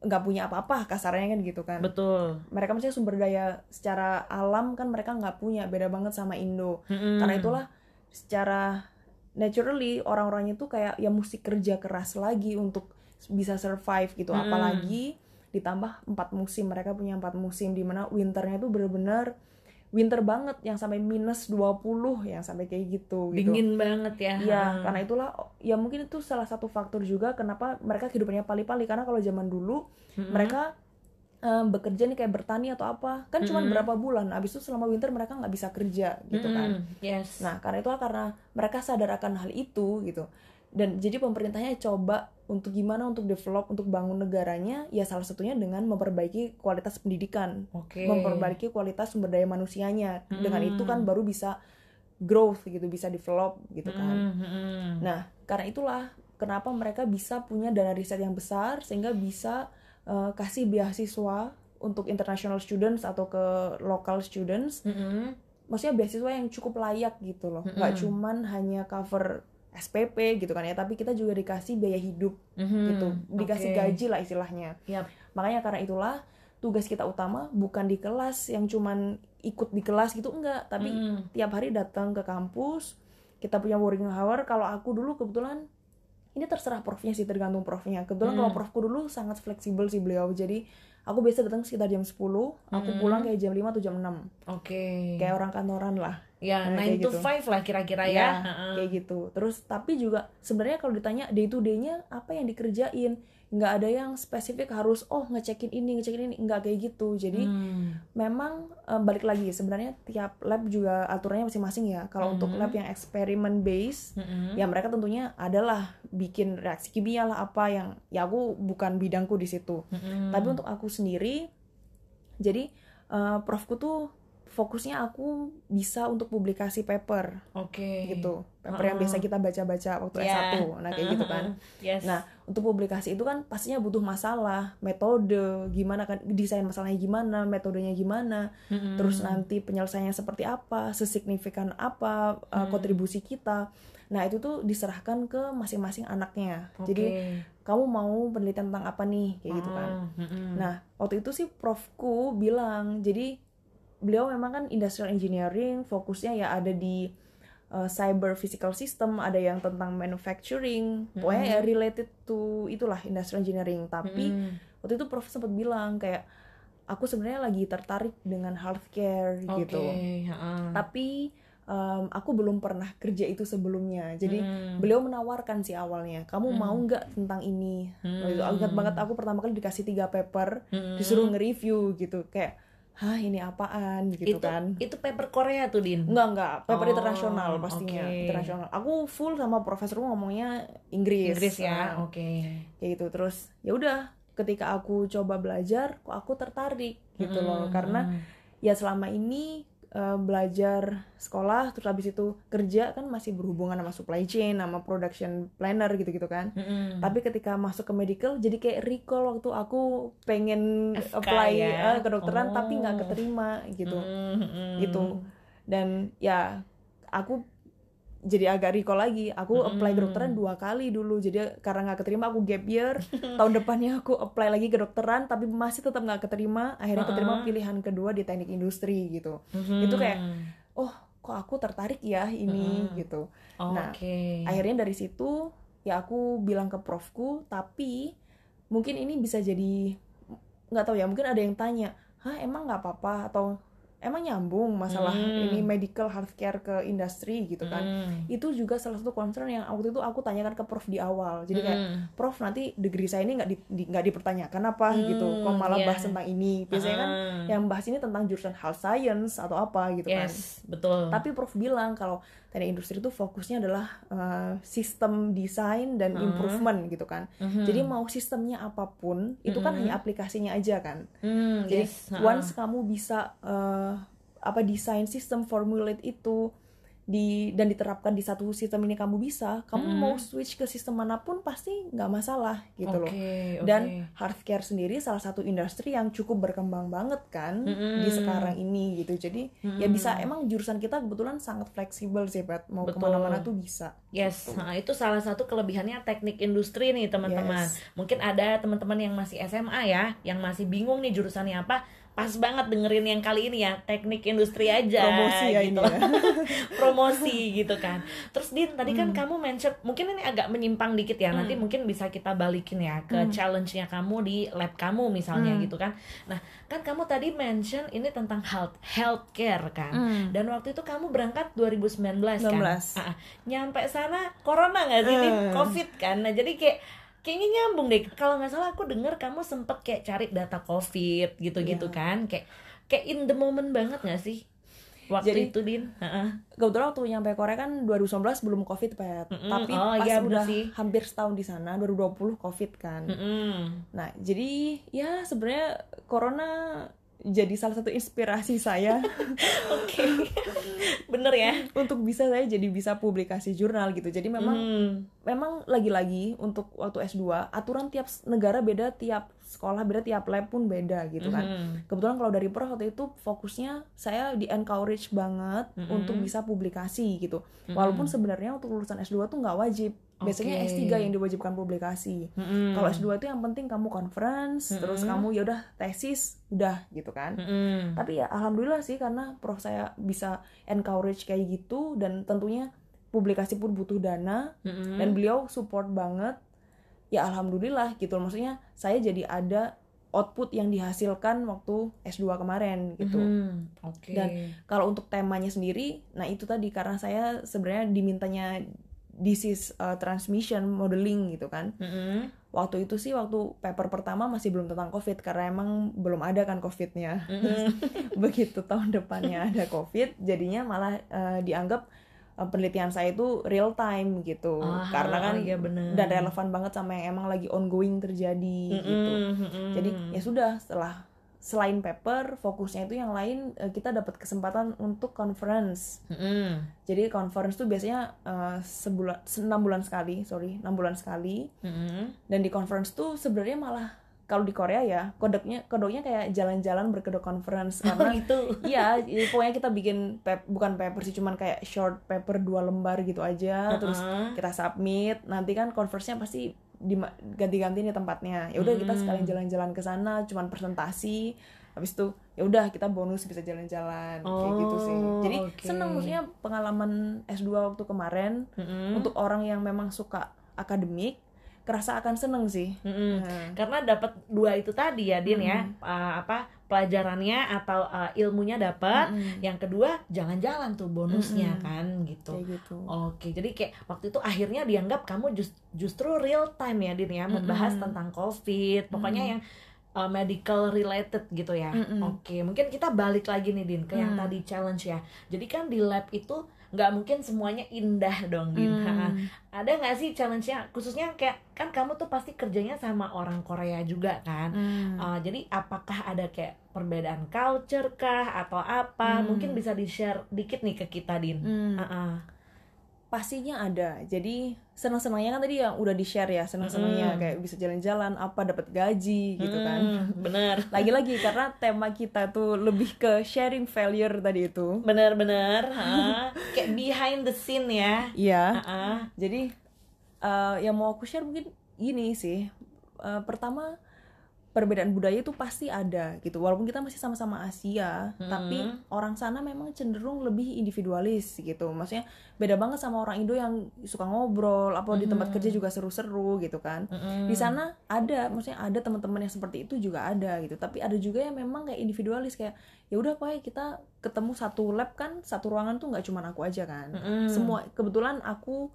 nggak punya apa-apa kasarnya kan gitu kan Betul. mereka maksudnya sumber daya secara alam kan mereka nggak punya beda banget sama Indo Mm-mm. karena itulah secara naturally orang-orangnya tuh kayak ya mesti kerja keras lagi untuk bisa survive gitu Mm-mm. apalagi ditambah empat musim mereka punya empat musim di mana winternya tuh bener-bener winter banget yang sampai minus 20 yang sampai kayak gitu gitu Dingin banget ya. Ha. karena itulah ya mungkin itu salah satu faktor juga kenapa mereka kehidupannya pali-pali karena kalau zaman dulu mereka eh, bekerja nih kayak bertani atau apa kan cuma berapa bulan abis itu selama winter mereka nggak bisa kerja gitu kan Mm-mm. Yes. nah karena itulah karena mereka sadar akan hal itu gitu dan jadi pemerintahnya coba untuk gimana untuk develop untuk bangun negaranya ya salah satunya dengan memperbaiki kualitas pendidikan Oke. memperbaiki kualitas sumber daya manusianya dengan itu kan baru bisa growth gitu bisa develop gitu kan Mm, mm-mm. Nah, karena itulah kenapa mereka bisa punya dana riset yang besar sehingga bisa eh, kasih beasiswa untuk international students atau ke local students. Mm-mm. Maksudnya beasiswa yang cukup layak gitu loh. Nggak cuman hanya cover SPP gitu kan ya, tapi kita juga dikasih biaya hidup Mhm. gitu. Dikasih Oke. gaji lah istilahnya. Yap. Makanya karena itulah tugas kita utama bukan di kelas yang cuman ikut di kelas gitu enggak, tapi Mm. tiap hari datang ke kampus kita punya working hour kalau aku dulu kebetulan ini terserah profnya sih tergantung profnya kebetulan Hmm. kalau profku dulu sangat fleksibel sih beliau jadi aku biasa datang sekitar jam 10 aku pulang kayak jam 5 atau jam 6 Oke. kayak orang kantoran lah Ya, Nah, 9 kayak to gitu. 5 lah kira-kira ya. ya Ha-ha. kayak gitu terus tapi juga sebenarnya kalau ditanya day to day-nya apa yang dikerjain nggak ada yang spesifik harus oh ngecekin ini ngecekin ini nggak kayak gitu jadi Hmm. memang eh, balik lagi sebenarnya tiap lab juga aturannya masing-masing ya kalau untuk lab yang eksperimen base Mm-mm. ya mereka tentunya adalah bikin reaksi kimia lah apa yang ya aku bukan bidangku di situ Mm-mm. tapi untuk aku sendiri jadi eh, profku tuh fokusnya aku bisa untuk publikasi paper Oke. gitu paper yang biasa kita baca-baca waktu Ya. S1 nah kayak gitu kan Yes. Nah, untuk publikasi itu kan pastinya butuh masalah, metode, gimana kan desain masalahnya gimana, metodenya gimana, Mm-mm. terus nanti penyelesaiannya seperti apa, sesignifikan apa uh, kontribusi kita. Nah, itu tuh diserahkan ke masing-masing anaknya. Jadi, Oke. kamu mau penelitian tentang apa nih, kayak gitu kan. Mm-mm. Nah, waktu itu sih profku bilang, jadi beliau memang kan industrial engineering, fokusnya ya ada di uh, cyber physical system, ada yang tentang manufacturing, pokoknya ya related to itulah industrial engineering. Tapi Mm. waktu itu prof sempat bilang kayak aku sebenarnya lagi tertarik dengan healthcare Oke. gitu. ha-ha. Tapi em, aku belum pernah kerja itu sebelumnya jadi Hmm. beliau menawarkan sih awalnya kamu mau nggak tentang ini Hmm. Aku ingat banget aku pertama kali dikasih tiga paper Hmm. disuruh nge-review gitu kayak hah ini apaan gitu itu kan itu paper Korea tuh din Enggak, enggak. Paper Oh, internasional pastinya. oke. Internasional. Aku full sama profesorku ngomongnya Inggris. Inggris ya Nah, oke kayak gitu. Terus ya udah, ketika aku coba belajar, kok aku tertarik gitu loh. Hmm. Karena ya selama ini eh, belajar sekolah terus habis itu kerja kan masih berhubungan sama supply chain, sama production planner gitu-gitu kan. Mm-mm. Tapi ketika masuk ke medical jadi kayak recall waktu aku pengen FK apply ya? eh, kedokteran tapi nggak Oh. keterima gitu Mm-mm. gitu dan ya aku jadi agak recall lagi. Aku apply kedokteran dua kali dulu. Jadi karena nggak keterima aku gap year. Tahun depannya aku apply lagi kedokteran tapi masih tetap nggak keterima. Akhirnya keterima pilihan kedua di teknik industri gitu. Mhm. itu kayak oh kok aku tertarik ya ini gitu. Nah, oke. akhirnya dari situ ya aku bilang ke profku tapi mungkin ini bisa jadi nggak tahu ya mungkin ada yang tanya hah emang nggak apa-apa? Atau emang nyambung masalah Hmm. ini medical healthcare ke industri gitu kan Mm. itu juga salah satu concern yang waktu itu aku tanyakan ke prof di awal jadi kayak Mm. prof nanti degree saya ini nggak di, di- dipertanyakan apa gitu kok malah iya. bahas tentang ini biasanya kan Ah. yang bahas ini tentang jurusan health science atau apa gitu kan yes betul tapi Prof bilang kalau teknik industri itu fokusnya adalah uh, sistem desain dan improvement gitu kan. Mhm. Jadi mau sistemnya apa pun itu kan hanya aplikasinya aja kan. Mm, Jadi yes. once kamu bisa uh, apa desain sistem formulate itu di dan diterapkan di satu sistem ini kamu bisa, kamu mau switch ke sistem mana pun pasti nggak masalah gitu loh. Oke, oke. Dan healthcare sendiri salah satu industri yang cukup berkembang banget kan Mm-mm. di sekarang ini gitu. Jadi ya bisa emang jurusan kita kebetulan sangat fleksibel sih, Pat. Mau Betul. ke mana-mana tuh bisa. Yes, nah, itu salah satu kelebihannya teknik industri nih teman-teman. Yes. Mungkin ada teman-teman yang masih SMA ya, yang masih bingung nih jurusannya apa. Pas banget dengerin yang kali ini ya, teknik industri aja. Promosi ya gitu. ini ya. Promosi gitu kan. Terus Din, tadi Hmm. kan kamu mention, mungkin ini agak menyimpang dikit ya. Nanti mungkin bisa kita balikin ya ke Hmm. challenge-nya kamu di lab kamu misalnya gitu kan. Nah, kan kamu tadi mention ini tentang health healthcare kan. Hmm. Dan waktu itu kamu berangkat 2019 kan. 19. Ah, ah. nyampe sana corona nggak sih Din? Eh. covid kan nah jadi kayak kayaknya nyambung deh kalau nggak salah aku denger kamu sempet kayak cari data covid gitu-gitu Iya. kan kayak kayak in the moment banget nggak sih waktu Jadi- itu din Heeh. Kebetulan waktu nyampe Korea kan 2019 belum Covid, Pat. Mm-mm. Tapi Oh, pas bener udah sih. hampir setahun di sana 2020 Covid kan. Mm-mm. Nah, jadi ya sebenarnya corona jadi salah satu inspirasi saya oke bener ya untuk bisa saya jadi bisa publikasi jurnal gitu. Jadi memang Hmm. memang lagi-lagi untuk waktu S2 aturan tiap negara beda, tiap sekolah beda, tiap lab pun beda gitu kan. Mhm. Kebetulan kalau dari Prof waktu itu fokusnya saya di encourage banget Mhm. untuk bisa publikasi gitu. Walaupun sebenarnya untuk lulusan S2 tuh nggak wajib. Biasanya Oke. S3 yang diwajibkan publikasi. Mm-mm. Kalau S2 itu yang penting kamu conference, terus kamu ya udah tesis, udah gitu kan. Mm-mm. Tapi ya alhamdulillah sih karena prof saya bisa encourage kayak gitu dan tentunya publikasi pun butuh dana Mm-mm. dan beliau support banget. Ya alhamdulillah gitu. Maksudnya saya jadi ada output yang dihasilkan waktu S2 kemarin gitu. Mhm. oke Dan kalau untuk temanya sendiri, nah itu tadi karena saya sebenarnya dimintanya disease uh, transmission modeling gitu kan Mm-mm. waktu itu sih waktu paper pertama masih belum tentang covid karena emang belum ada kan covidnya Mm-mm. begitu tahun depannya ada covid jadinya malah eh, dianggap penelitian saya itu real time gitu Ah, karena kan iya bener. dan relevan banget sama yang emang lagi ongoing terjadi gitu Mm-mm. Mm-mm. jadi ya sudah setelah selain paper fokusnya itu yang lain eh, kita dapat kesempatan untuk conference Mm-mm. jadi conference tuh biasanya eh, sebulan enam bulan sekali sorry enam bulan sekali Mm-mm. dan di conference tuh sebenarnya malah kalau di Korea ya kodoknya kodoknya kayak jalan-jalan berkedok conference Oh karena gitu iya jadi pokoknya kita bikin pep, bukan paper sih cuman kayak short paper dua lembar gitu aja terus Uh-uh. kita submit nanti kan conference-nya pasti di ganti-ganti nih tempatnya ya udah kita Hmm. sekalian jalan-jalan ke sana cuman presentasi habis itu ya udah kita bonus bisa jalan-jalan kayak gitu sih Oh, jadi oke. seneng maksudnya pengalaman S2 waktu kemarin Mm-mm. untuk orang yang memang suka akademik kerasa akan seneng sih Mm-mm. Nah. karena dapat dua itu tadi ya Din ya Mm-mm. Uh, apa pelajarannya atau uh, ilmunya dapat Mm-mm. yang kedua jalan-jalan tuh bonusnya Mm-mm. kan gitu kayak gitu Oke, jadi kayak waktu itu akhirnya dianggap kamu jus- justru real time ya, Din ya, membahas Mm-mm. tentang COVID, pokoknya Mm-mm. yang uh, medical related gitu ya. Mm-mm. Oke, mungkin kita balik lagi nih, Din, ke yang Mm. tadi challenge ya. Jadi kan di lab itu nggak mungkin semuanya indah dong, Din. Hmm. Ada nggak sih challenge-nya? Khususnya kayak kan kamu tuh pasti kerjanya sama orang Korea juga kan. Hmm. Uh, jadi apakah ada kayak perbedaan culture kah atau apa? Hmm. Mungkin bisa di-share dikit nih ke kita, Din. Hmm. Ha-ha. pastinya ada jadi senang senangnya kan tadi yang udah di share ya senang senangnya Mm-mm. kayak bisa jalan-jalan apa dapat gaji gitu kan. bener lagi-lagi karena tema kita tuh lebih ke sharing failure tadi itu. Bener-bener ha. kayak behind the scene ya. Iya. Ha-ha. jadi eh, yang mau aku share mungkin gini sih. Eh, pertama perbedaan budaya itu pasti ada gitu walaupun kita masih sama-sama Asia Hmm. tapi orang sana memang cenderung lebih individualis gitu maksudnya beda banget sama orang Indo yang suka ngobrol apa di tempat Hmm. kerja juga seru-seru gitu kan Mm-mm. di sana ada maksudnya ada teman-teman yang seperti itu juga ada gitu tapi ada juga yang memang kayak individualis kayak ya udah pak kita ketemu satu lab kan satu ruangan tuh nggak cuma aku aja kan Mm-mm. semua kebetulan aku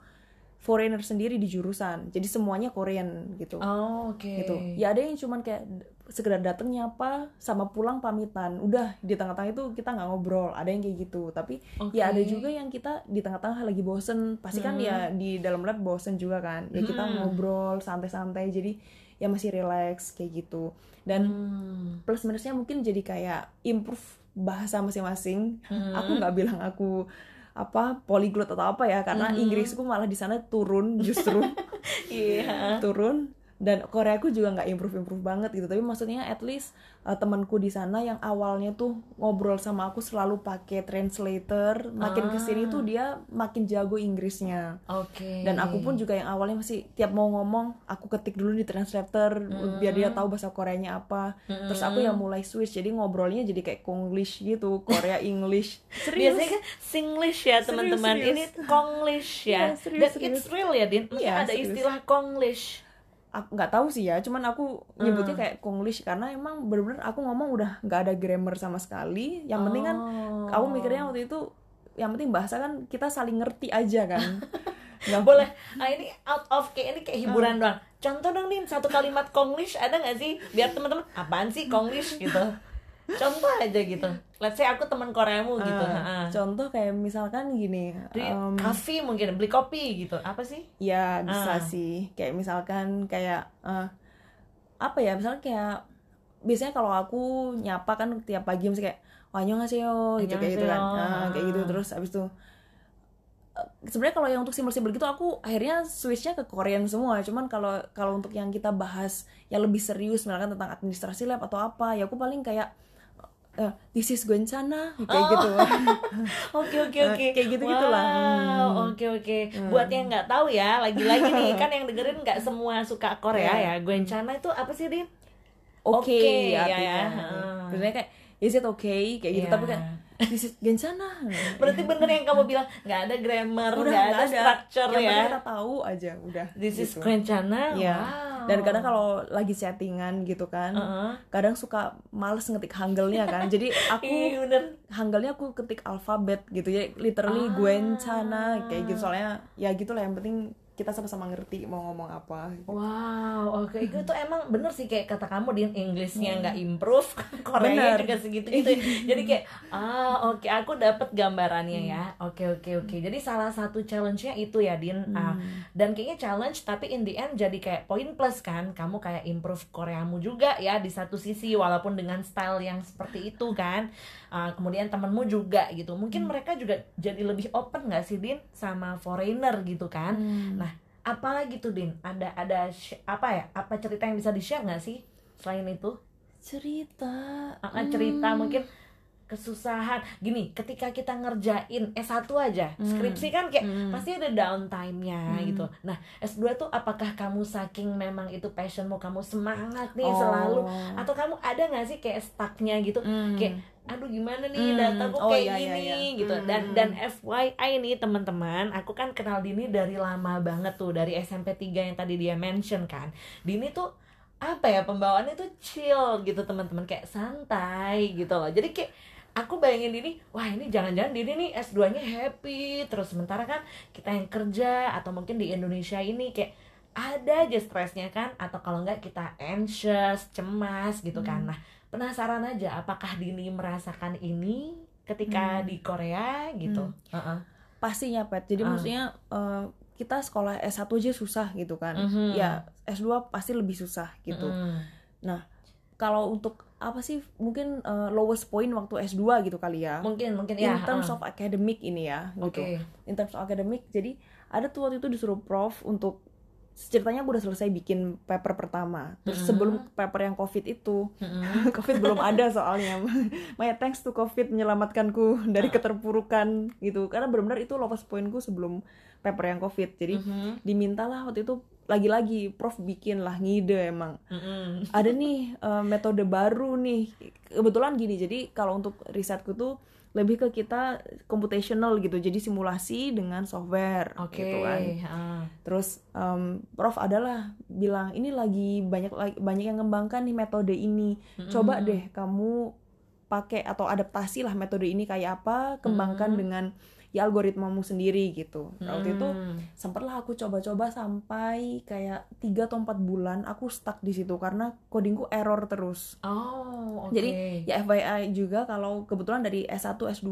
foreigner sendiri di jurusan. Jadi semuanya Korean gitu. Oh, oke. Gitu. Ya ada yang cuman kayak sekedar dateng nyapa sama pulang pamitan. Udah di tengah-tengah itu kita nggak ngobrol. Ada yang kayak gitu. Tapi Oke. ya ada juga yang kita di tengah-tengah lagi bosen. Pasti kan Hmm. ya di dalam lab bosen juga kan. Ya kita Hmm. ngobrol santai-santai. Jadi ya masih relax kayak gitu. Dan Hmm. plus minusnya mungkin jadi kayak improve bahasa masing-masing. Hmm. aku nggak bilang aku apa polyglot atau apa ya karena Mhm. Inggrisku malah di sana turun justru iya turun dan Koreaku juga nggak improve improve banget gitu. Tapi maksudnya at least uh, temanku di sana yang awalnya tuh ngobrol sama aku selalu pakai translator. Makin ke sini Ah. tuh dia makin jago Inggrisnya. Oke. Dan aku pun juga yang awalnya masih tiap mau ngomong aku ketik dulu di translator Hmm. biar dia tahu bahasa Koreanya apa. Terus aku yang mulai switch jadi ngobrolnya jadi kayak Konglish gitu Korea English. Serius? Biasanya kan Singlish ya teman-teman. Ini Konglish ya. Iya, serius, dan serius. it's real ya Din. Maksudnya Iya, ada serius. istilah Konglish nggak tahu sih ya cuman aku nyebutnya Hmm. kayak Konglish karena emang bener-bener aku ngomong udah nggak ada grammar sama sekali. Yang penting kan Oh. aku mikirnya waktu itu yang penting bahasa kan kita saling ngerti aja kan. Nggak boleh. Ah ini out of kayak ini kayak hiburan doang. Contoh dong nih satu kalimat Konglish ada nggak sih? Biar teman-teman apaan sih Konglish? gitu. Contoh aja gitu let's say aku teman Koreamu gitu Ah, Ha. contoh kayak misalkan gini em, kafe mungkin beli kopi gitu apa sih ya bisa Ah. sih kayak misalkan kayak eh, apa ya misalnya kayak biasanya kalau aku nyapa kan tiap pagi mesti kayak annyeonghaseyo gitu kayak gitu kan. Ah, kayak gitu terus abis itu eh, sebenarnya kalau yang untuk simbol-simbol gitu aku akhirnya switchnya ke Korean semua cuman kalau kalau untuk yang kita bahas yang lebih serius misalkan tentang administrasi lab atau apa ya aku paling kayak eh, this is Gwencana kayak Oh. gitu Oke oke Nah, oke kayak gitu-gitulah. Wow, Hmm. oke oke. Buat yang nggak tahu ya, lagi-lagi nih kan yang dengerin nggak semua suka Korea Iya. ya. Gwencana itu apa sih Din? oke Oke, ya, artinya. ya. Heeh. Sebenarnya kayak is it okay kayak gitu tapi kan this is Gensana. Berarti bener yang kamu bilang nggak ada grammar, udah nggak nggak ada, structure yang ya. kita tahu aja udah. This is gitu. Gwencana. Iya. Wow. Dan kadang kalau lagi chattingan gitu kan, Heeh. kadang suka males ngetik hanggelnya kan. Jadi aku hanggelnya aku ketik alfabet gitu ya, literally Ah. Gwencana kayak gitu soalnya ya gitulah yang penting kita sama-sama ngerti mau ngomong apa. Wow, oke itu tuh emang bener sih kayak kata kamu di Inggrisnya nggak improve, Korea Bener. juga segitu gitu. Jadi kayak ah oke aku dapat gambarannya ya. Oke oke oke. Jadi salah satu challenge-nya itu ya Din. Ah, dan kayaknya challenge tapi in the end jadi kayak poin plus kan. Kamu kayak improve Koreamu juga ya di satu sisi walaupun dengan style yang seperti itu kan. Ah, kemudian temenmu juga gitu. Mungkin mereka juga jadi lebih open nggak sih Din sama foreigner gitu kan. Nah, apalagi tuh Din? Ada ada apa ya? Apa cerita yang bisa di-share nggak sih selain itu? cerita Ah, ah, cerita mungkin kesusahan gini ketika kita ngerjain S1 aja skripsi kan kayak pasti ada downtime-nya gitu nah S2 tuh apakah kamu saking memang itu passionmu kamu semangat nih Oh. selalu atau kamu ada nggak sih kayak stucknya gitu Hmm. kayak aduh gimana nih Hmm. dataku Oh, kayak iya, iya, gini iya. gitu. Hmm. dan dan FYI nih teman-teman aku kan kenal Dini dari lama banget tuh dari SMP 3 yang tadi dia mention kan. Dini tuh apa ya pembawaannya tuh chill gitu teman-teman. Kayak santai gitu loh. Jadi kayak aku bayangin ini wah ini jangan-jangan Dini nih S2 nya happy. Terus sementara kan kita yang kerja atau mungkin di Indonesia ini kayak ada aja stresnya kan? Atau kalau enggak kita anxious cemas gitu kan. Nah penasaran aja apakah Dini merasakan ini ketika Hmm. di Korea gitu Heeh. pastinya pet jadi Ah. maksudnya eh, kita sekolah S1 aja susah gitu kan Mhm. ya S2 pasti lebih susah gitu Mm-mm. kalau untuk apa sih mungkin eh, lowest point waktu S2 gitu kali ya mungkin mungkin in ya terms heeh. of academic ini ya gitu in terms of academic jadi ada tuh waktu itu disuruh prof untuk ceritanya aku udah selesai bikin paper pertama terus Mhm. sebelum paper yang covid itu Mm-mm. covid belum ada soalnya Maya thanks to covid menyelamatkanku dari keterpurukan gitu karena benar-benar itu lowest pointku sebelum paper yang covid jadi Mhm. dimintalah waktu itu lagi-lagi prof bikin lah ngide emang Mm-mm. ada nih eh, metode baru nih kebetulan gini jadi kalau untuk risetku tuh lebih ke kita computational gitu jadi simulasi dengan software Oke, gitu kan heeh. terus em, prof adalah bilang ini lagi banyak lagi- banyak yang ngembangkan nih metode ini coba Mm-mm. deh kamu pakai atau adaptasi lah metode ini kayak apa kembangkan Mm. dengan ya algoritmamu sendiri gitu Nah, waktu itu Mm. sempatlah aku coba-coba sampai kayak 3 atau 4 bulan aku stuck di situ karena codingku error terus. Oh, oke. Jadi ya FYI juga kalau kebetulan dari S1 S2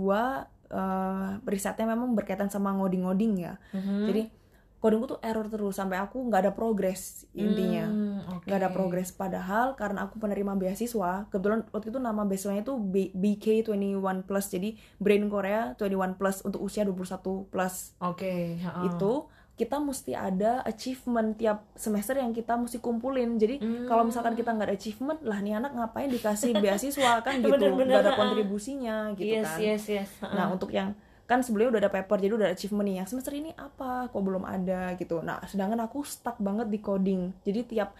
eh, risetnya memang berkaitan sama ngoding-ngoding ya. Mhm. Jadi codingku tuh error terus sampai aku nggak ada progres intinya. Hmm, nggak ada progres padahal karena aku penerima beasiswa kebetulan waktu itu nama beasiswanya itu B- BK21 plus jadi Brain Korea 21 plus untuk usia 21 plus Oke, heeh. itu kita mesti ada achievement tiap semester yang kita mesti kumpulin jadi Hmm. kalau misalkan kita nggak ada achievement lah nih anak ngapain dikasih beasiswa kan gitu nggak ada kontribusinya gitu yes, kan yes, yes. heeh. nah untuk yang kan sebelumnya udah ada paper jadi udah ada achievement nih. Yang semester ini apa? Kok belum ada? Gitu. Nah sedangkan aku stuck banget di coding. Jadi tiap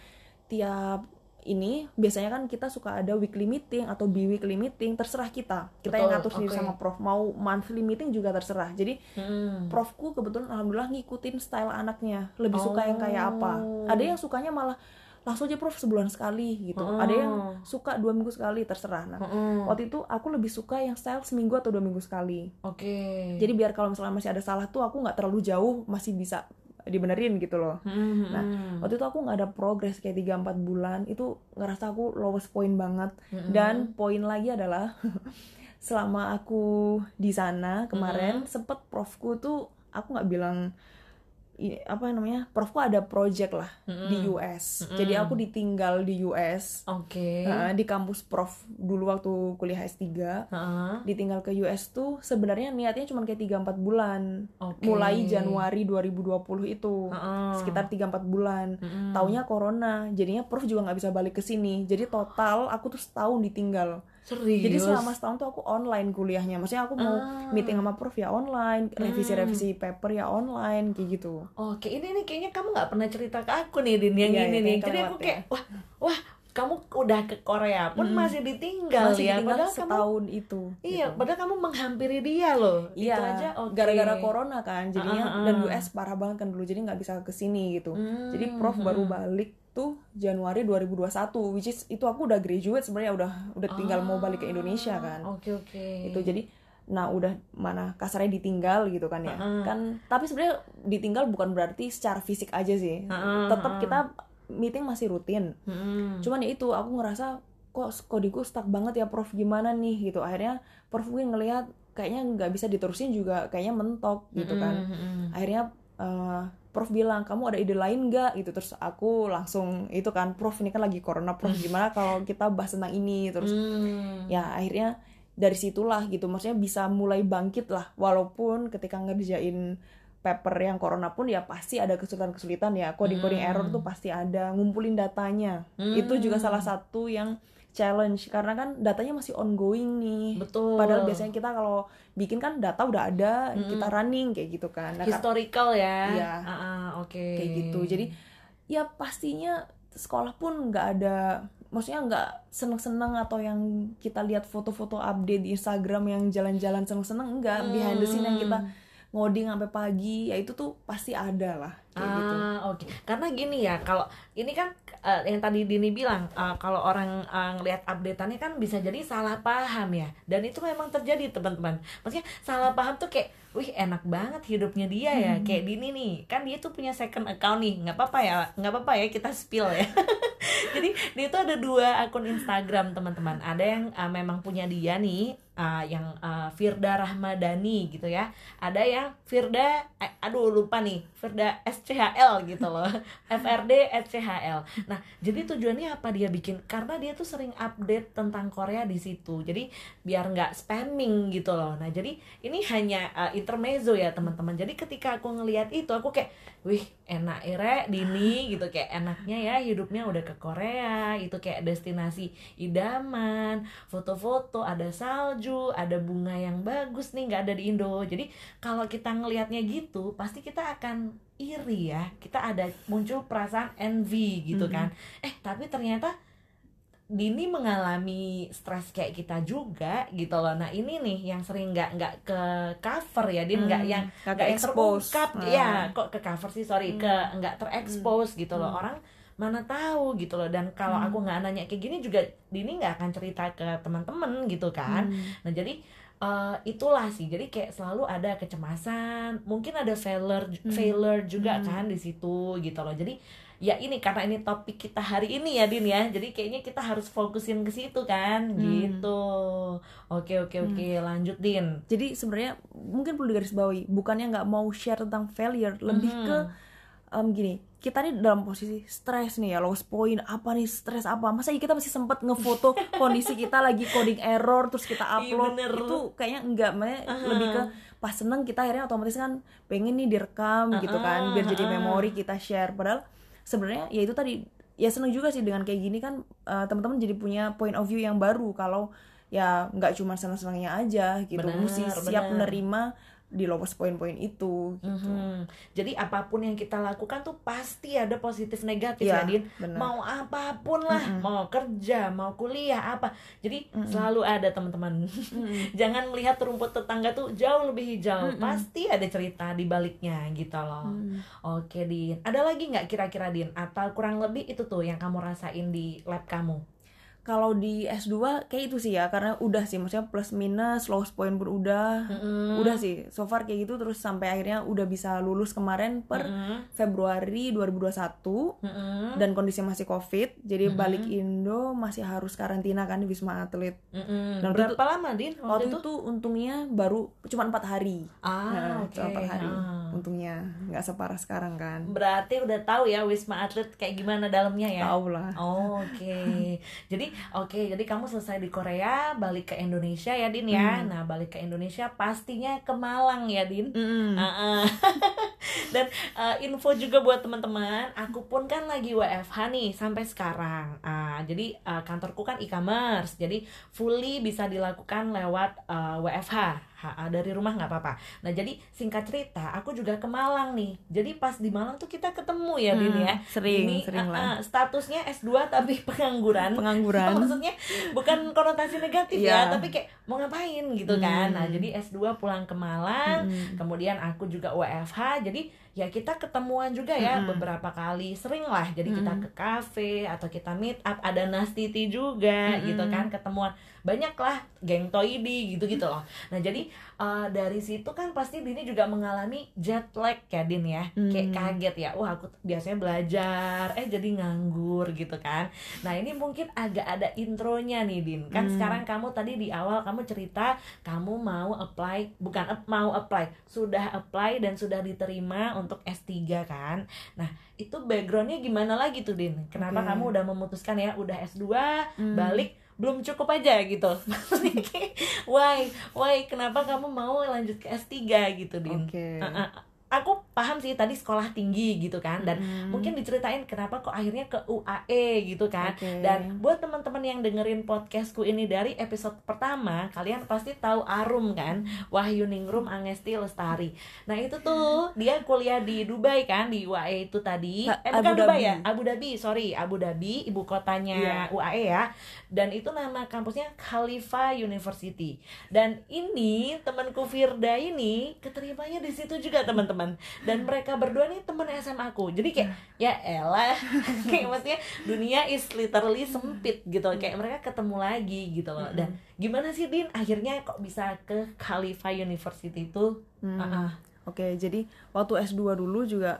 tiap ini biasanya kan kita suka ada weekly meeting atau bi-weekly meeting terserah kita. Kita yang Betul, ngatur sendiri sama prof. Mau monthly meeting juga terserah. Jadi Mm. profku kebetulan alhamdulillah ngikutin style anaknya. Lebih suka yang kayak apa. Oh. ada yang sukanya malah langsung aja prof sebulan sekali gitu Oh. ada yang suka dua minggu sekali terserah nah Mm-mm. waktu itu aku lebih suka yang style seminggu atau dua minggu sekali Oke. jadi biar kalau misalnya masih ada salah tuh aku nggak terlalu jauh masih bisa dibenerin gitu loh Mm-mm. Nah, waktu itu aku nggak ada progres kayak 3-4 bulan itu ngerasa aku lowest point banget Mm-mm. dan poin lagi adalah selama aku di sana kemarin sempet profku tuh aku nggak bilang apa namanya profku ada project lah Mm-mm. di US Mm-mm. jadi aku ditinggal di US Oke. Nah, di kampus prof dulu waktu kuliah S3 Heeh. ditinggal ke US tuh sebenarnya niatnya cuma kayak 3-4 bulan Oke. mulai Januari 2020 itu Heeh. sekitar 3-4 bulan Mm-mm. taunya corona jadinya prof juga nggak bisa balik ke sini jadi total aku tuh setahun ditinggal Serius. jadi selama setahun tuh aku online kuliahnya maksudnya aku mau Ah. meeting sama prof ya online revisi-revisi paper ya online kayak gitu Oke, ini nih kayaknya kamu nggak pernah cerita ke aku nih, Din, yang Iya, ini iya, nih. Jadi aku kayak, wah, wah, kamu udah ke Korea pun masih ditinggal masih ya. ditinggal Padahal kamu, setahun itu iya, gitu. padahal kamu menghampiri dia loh. Iya, Itu aja, oke. gara-gara corona kan, jadinya Ah, ah, ah. dan US parah banget kan dulu, jadi nggak bisa ke sini gitu. Hmm, Jadi prof baru balik tuh Januari 2021, which is itu aku udah graduate sebenarnya udah udah tinggal mau balik ke Indonesia kan. Oke, oke. Itu jadi nah udah mana kasarnya ditinggal gitu kan ya. Ah, ah. Kan tapi sebenarnya ditinggal bukan berarti secara fisik aja sih. Ah, ah, Tetap ah. kita meeting masih rutin. Mm-mm. Cuman ya itu aku ngerasa kok kodingku stuck banget ya prof gimana nih gitu. Akhirnya prof gue ngelihat kayaknya nggak bisa diterusin juga kayaknya mentok gitu kan Mm-mm. akhirnya eh, prof bilang kamu ada ide lain nggak gitu terus aku langsung itu kan prof ini kan lagi corona prof gimana kalau kita bahas tentang ini terus Mm. ya akhirnya dari situlah gitu maksudnya bisa mulai bangkit lah walaupun ketika ngerjain paper yang corona pun ya pasti ada kesulitan-kesulitan ya coding-coding Hmm. error tuh pasti ada ngumpulin datanya Hmm. itu juga salah satu yang challenge karena kan datanya masih ongoing nih Betul. padahal biasanya kita kalau bikin kan data udah ada Hmm. kita running kayak gitu kan Nah, historical ya. Iya. Ah, ah, oke. kayak gitu jadi ya pastinya sekolah pun nggak ada maksudnya nggak seneng-seneng atau yang kita lihat foto-foto update di Instagram yang jalan-jalan seneng-seneng enggak behind the scene yang kita Hmm. ngoding sampai pagi ya itu tuh pasti ada lah kayak gitu Ah, oke. Karena gini ya, kalau ini kan eh, yang tadi Dini bilang, eh, kalau orang eh, ngelihat updateannya kan bisa jadi salah paham ya. Dan itu memang terjadi teman-teman. Maksudnya salah paham tuh kayak, wih enak banget hidupnya dia ya. Kayak Dini nih, kan dia tuh punya second account nih. nggak apa-apa ya, nggak apa-apa ya kita spill ya. jadi dia tuh ada dua akun Instagram teman-teman. Ada yang eh, memang punya dia nih, eh, yang eh, Firda Rahmadani gitu ya. Ada yang Firda, eh, aduh lupa nih, Firda SCHL gitu loh. FRD SCHL. Nah, jadi tujuannya apa dia bikin? Karena dia tuh sering update tentang Korea di situ. Jadi biar nggak spamming gitu loh. Nah, jadi ini hanya uh, intermezzo ya teman-teman. Jadi ketika aku ngelihat itu aku kayak, wih enak ire Dini gitu kayak enaknya ya hidupnya udah ke Korea. Itu kayak destinasi idaman, foto-foto, ada salju, ada bunga yang bagus nih nggak ada di Indo. Jadi kalau kita ngelihatnya gitu, pasti kita akan iri ya. Kita ada muncul perasaan envy gitu kan. Eh, tapi ternyata Dini mengalami stres kayak kita juga gitu loh. Nah ini nih yang sering nggak nggak ke cover ya, Din nggak Hmm, yang nggak yang terungkap, ya kok ke cover sih sorry ke nggak terekspos gitu loh. Orang mana tahu gitu loh. Dan kalau aku nggak nanya kayak gini juga Dini nggak akan cerita ke teman-teman gitu kan. Nah jadi eh, itulah sih. Jadi kayak selalu ada kecemasan, mungkin ada failure failure juga kan di situ gitu loh. Jadi ya ini karena ini topik kita hari ini ya Din ya. Jadi kayaknya kita harus fokusin ke situ kan gitu. Oke oke oke, lanjut Din. jadi sebenarnya mungkin perlu digarisbawahi bukannya nggak mau share tentang failure lebih ke em, gini kita nih dalam posisi stres nih ya lowest point apa nih stres apa? Masa iya kita masih sempet ngefoto kondisi kita lagi coding error terus kita upload. bener. itu kayaknya enggak makanya lebih ke pas seneng kita akhirnya otomatis kan pengen nih direkam gitu kan biar jadi memori kita share. Padahal sebenarnya ya itu tadi ya seneng juga sih dengan kayak gini kan eh, teman-teman jadi punya point of view yang baru kalau ya nggak cuma seneng-senengnya aja gitu. Benar, mesti siap benar. menerima di lowest point-point itu gitu. Mhm. Jadi apa pun yang kita lakukan tuh pasti ada positif negatif ya Iya, Din. benar. Mau apa pun lah, mau kerja, mau kuliah apa. Jadi selalu ada teman-teman. Jangan melihat rumput tetangga tuh jauh lebih hijau. Pasti ada cerita di baliknya gitu loh. Oke Din. Ada lagi nggak kira-kira Din? Atau kurang lebih itu tuh yang kamu rasain di lab kamu? Kalau di S2 kayak itu sih ya karena udah sih maksudnya plus minus lowest point pun udah Mm-mm. udah sih so far kayak gitu terus sampai akhirnya udah bisa lulus kemarin per Februari 2021 Mm-mm. dan kondisi masih covid jadi balik Indo masih harus karantina kan di Wisma Atlet Mm-mm. Dan Berapa lama Din waktu waktu itu? itu untungnya baru cuma empat hari Ah, Nah, cuma empat hari Ah. untungnya nggak separah sekarang kan Berarti udah tahu ya Wisma Atlet kayak gimana dalamnya ya? tahu lah Oh, Oke, jadi oke, jadi kamu selesai di Korea, balik ke Indonesia ya Din ya. Nah balik ke Indonesia pastinya ke Malang ya Din. Mm-mm. Ah, ah. Dan eh, info juga buat teman-teman, aku pun kan lagi WFH nih sampai sekarang. Ah, jadi eh, kantorku kan e-commerce, jadi fully bisa dilakukan lewat eh, WFH. Ha, ah, dari rumah nggak apa-apa. Nah jadi singkat cerita, aku juga ke Malang nih. Jadi pas di Malang tuh kita ketemu ya Hmm, ya. sering, Ini, sering ah, lah. ah, statusnya S2 tapi pengangguran. Pengangguran. Maksudnya bukan konotasi negatif Iya. ya, tapi kayak mau ngapain gitu kan. Nah, jadi S2 pulang ke Malang, kemudian aku juga WFH. Jadi ya kita ketemuan juga ya beberapa kali, sering lah. Jadi kita ke kafe atau kita meet up, ada Nastiti juga gitu kan, ketemuan. Banyak lah geng Toidi gitu-gitu loh. Nah, jadi eh, dari situ kan pasti Dini juga mengalami jet lag ya Din ya. Kayak kaget ya. Wah, aku biasanya belajar eh jadi nganggur gitu kan. Nah, ini mungkin agak ada intronya nih Din. Kan sekarang kamu tadi di awal kamu cerita kamu mau apply bukan ap- mau apply, sudah apply dan sudah diterima untuk S3 kan. Nah, itu backgroundnya gimana lagi tuh Din? Kenapa Oke. kamu udah memutuskan ya udah S2 balik belum cukup aja gitu. Why why kenapa kamu mau lanjut ke S3 gitu Din? Oke. Uh, uh, aku paham sih tadi sekolah tinggi gitu kan dan Mm. mungkin diceritain kenapa kok akhirnya ke UAE gitu kan Oke. dan buat teman-teman yang dengerin podcastku ini dari episode pertama kalian pasti tahu Arum kan Wahyu Ningrum Angesti Lestari nah itu tuh dia kuliah di Dubai kan di UAE itu tadi eh bukan Abu Dubai Dhabi. ya Abu Dhabi sorry Abu Dhabi ibu kotanya Iya. UAE ya dan itu nama kampusnya Khalifa University. Dan ini temanku Firda ini keterimanya di situ juga teman-teman. Teman dan mereka berdua nih teman SMA aku jadi kayak ya elah kayak maksudnya dunia is literally sempit gitu. Kayak mereka ketemu lagi gitu loh. Dan gimana sih Din? Akhirnya kok bisa ke Khalifa University itu? Hmm. Ah, ah. Oke, jadi waktu S2 dulu juga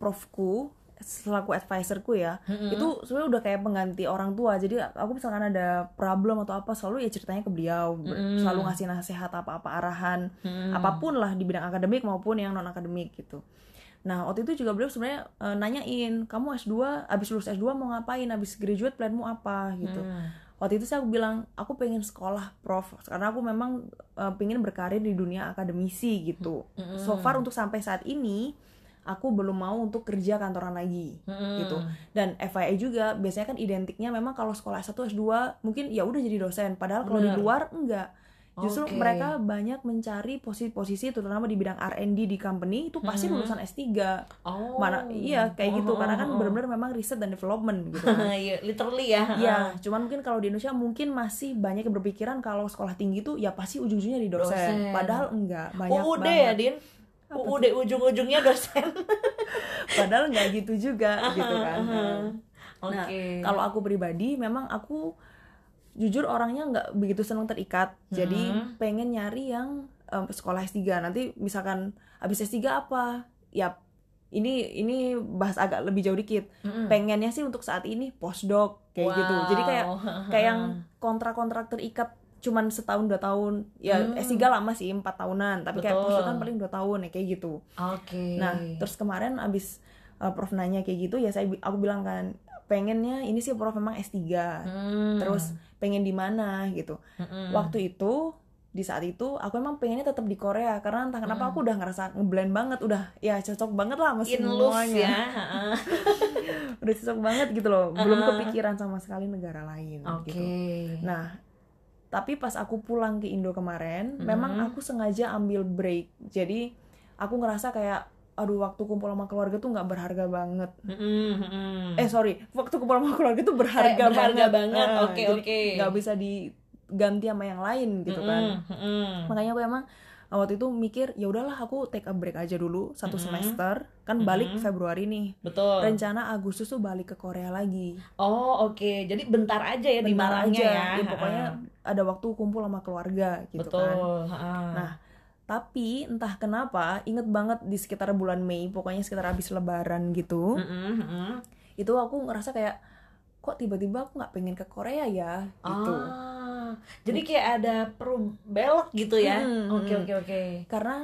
profku selaku advisorku ya, itu sebenarnya udah kayak pengganti orang tua. Jadi aku misalkan ada problem atau apa selalu ya ceritanya ke beliau, Ber- selalu ngasih nasihat apa-apa arahan, apa pun lah di bidang akademik maupun yang non akademik gitu. Nah, waktu itu juga beliau sebenarnya eh, nanyain, kamu S2, abis lulus S2 mau ngapain, abis graduate planmu apa gitu. Waktu itu saya aku bilang, aku pengen sekolah prof, karena aku memang eh, pengen berkarir di dunia akademisi gitu. So far untuk sampai saat ini, aku belum mau untuk kerja kantoran lagi gitu. Dan FYI juga, biasanya kan identiknya memang kalau sekolah S1, S2 mungkin ya udah jadi dosen, padahal kalau di luar enggak. Justru Oke. mereka banyak mencari posisi-posisi terutama di bidang R&D di company itu pasti lulusan S3. oh Mana iya kayak gitu Oh, karena oh, kan oh. benar-benar memang riset dan development gitu kan. Iya, literally ya Iya, cuman mungkin kalau di Indonesia mungkin masih banyak yang berpikiran kalau sekolah tinggi tuh ya pasti ujung-ujungnya di dosen. Dosen. Padahal enggak, banyak UUD banget. ya Din UUD ujung-ujungnya dosen Padahal enggak gitu juga gitu kan. oke Nah, kalau aku pribadi memang aku jujur orangnya nggak begitu senang terikat. Jadi pengen nyari yang em, sekolah S3. Nanti misalkan habis S3 apa? Ya ini ini bahas agak lebih jauh dikit. Pengennya sih untuk saat ini postdoc kayak gitu. Jadi kayak Wow. kayak yang kontrak-kontrak terikat cuman setahun dua tahun ya S3 lama sih empat tahunan tapi kayak Hmm. Betul. postdoc kan paling dua tahun ya kayak gitu oke Nah, terus kemarin abis uh, Prof nanya kayak gitu, ya saya aku bilang kan pengennya ini sih Prof memang S3. Hmm. Terus pengen di mana gitu. Mm-mm. Waktu itu di saat itu aku emang pengennya tetap di Korea karena entah kenapa aku udah ngerasa ngeblend banget, udah ya cocok banget lah sama in semuanya. ya udah cocok banget gitu loh. Belum kepikiran sama sekali negara lain oke gitu. Nah, tapi pas aku pulang ke Indo kemarin, memang Hmm. aku sengaja ambil break. Jadi aku ngerasa kayak aduh waktu kumpul sama keluarga tuh nggak berharga banget. Mm-mm, mm-mm. Eh sorry, waktu kumpul sama keluarga tuh berharga, Eh, berharga banget. Nah, Oke, oke. Nggak bisa diganti sama yang lain gitu kan. Mm-mm, mm-mm. Makanya aku emang uh, waktu itu mikir ya udahlah aku take a break aja dulu satu semester kan balik Februari nih. betul Rencana Agustus tuh balik ke Korea lagi. oh oke jadi bentar aja ya di Bentar Malangnya aja. ya Ya, pokoknya ada waktu kumpul sama keluarga gitu betul kan. Nah, tapi entah kenapa inget banget di sekitar bulan Mei, pokoknya sekitar habis lebaran gitu. Mm-mm, mm-mm. Itu aku ngerasa kayak kok tiba-tiba aku nggak pengen ke Korea ya gitu. Ah, jadi kayak ada perlu belok gitu ya Mm, oke mm. oke oke Karena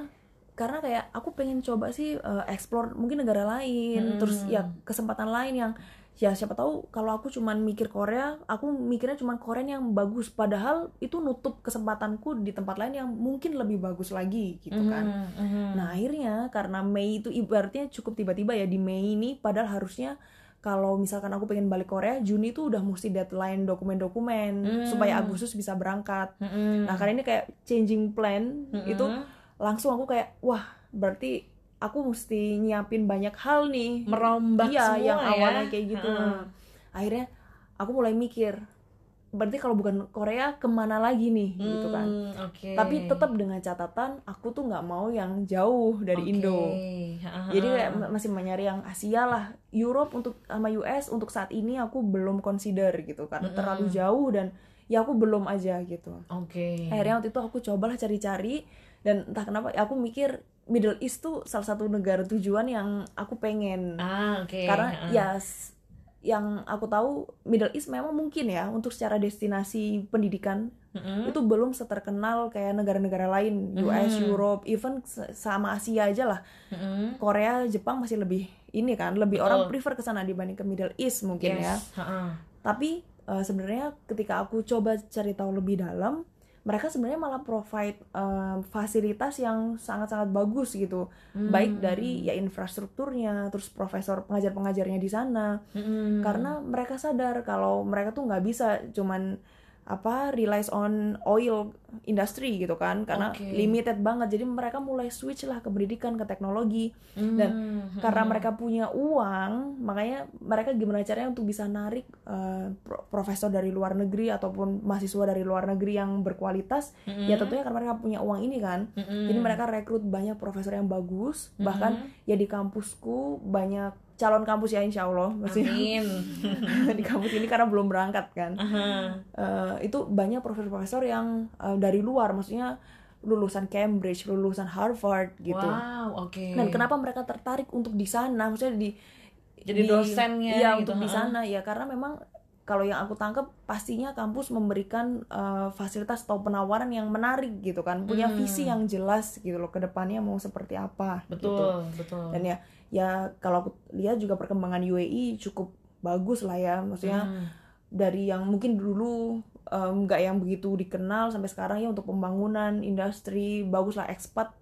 karena kayak aku pengen coba sih eh, explore mungkin negara lain, Hmm. terus ya kesempatan lain yang ya siapa tahu kalau aku cuman mikir Korea, aku mikirnya cuman Korea yang bagus padahal itu nutup kesempatanku di tempat lain yang mungkin lebih bagus lagi gitu kan. Mhm, mhm. Nah akhirnya karena Mei itu ibaratnya cukup tiba-tiba ya di Mei ini padahal harusnya kalau misalkan aku pengen balik Korea Juni itu udah mesti deadline dokumen-dokumen Hmm. supaya Agustus bisa berangkat. Mhm. Nah karena ini kayak changing plan Mhm. itu langsung aku kayak wah berarti aku mesti nyiapin banyak hal nih. merombak iya semua yang ya awalnya kayak gitu. Nah, akhirnya aku mulai mikir berarti kalau bukan Korea ke mana lagi nih gitu kan. Hmm, oke Tapi tetap dengan catatan aku tuh nggak mau yang jauh dari Oke. Indo. Heeh. Jadi kayak ma- masih mencari yang Asia lah, Europe untuk sama US untuk saat ini aku belum consider gitu karena Mm-mm. terlalu jauh dan ya aku belum aja gitu. oke Akhirnya waktu itu aku cobalah cari-cari dan entah kenapa ya aku mikir Middle East tuh salah satu negara tujuan yang aku pengen ah oke karena Heeh. ya yang aku tahu Middle East memang mungkin ya untuk secara destinasi pendidikan Mhm. itu belum seterkenal kayak negara-negara lain US, Mhm. Europe, even sama Asia aja lah. Mhm. Korea, Jepang masih lebih ini kan, lebih Betul. orang prefer ke sana dibanding ke Middle East mungkin ya. Yes. Heeh. Tapi eh, sebenarnya ketika aku coba cari tahu lebih dalam, mereka sebenarnya malah provide eh, fasilitas yang sangat-sangat bagus gitu, Hmm. baik dari ya infrastrukturnya, terus profesor pengajar-pengajarnya di sana, Mhm. karena mereka sadar kalau mereka tuh nggak bisa cuman apa relies on oil industry gitu kan karena Oke. limited banget. Jadi mereka mulai switch lah ke pendidikan ke teknologi. Dan Hmm, karena mereka punya uang makanya mereka gimana caranya untuk bisa narik pro- profesor dari luar negeri ataupun mahasiswa dari luar negeri yang berkualitas ya tentunya karena mereka punya uang ini kan. Mm-mm. jadi mereka rekrut banyak profesor yang bagus bahkan ya di kampusku banyak calon kampus ya insya Allah maksudnya Amin. di kampus ini karena belum berangkat kan Aha. Eh, itu banyak profesor-profesor yang eh, dari luar maksudnya lulusan Cambridge lulusan Harvard gitu Wow, oke. dan kenapa mereka tertarik untuk di sana maksudnya di Jadi di- dosennya iya gitu, untuk di sana ya karena memang kalau yang aku tangkap pastinya kampus memberikan eh, fasilitas atau penawaran yang menarik gitu kan punya Hmm. visi yang jelas gitu loh ke depannya mau seperti apa gitu. Betul, betul. dan ya ya kalau aku lihat juga perkembangan UAE cukup bagus lah ya maksudnya Hmm. dari yang mungkin dulu em, nggak yang begitu dikenal sampai sekarang ya untuk pembangunan industri bagus lah ekspat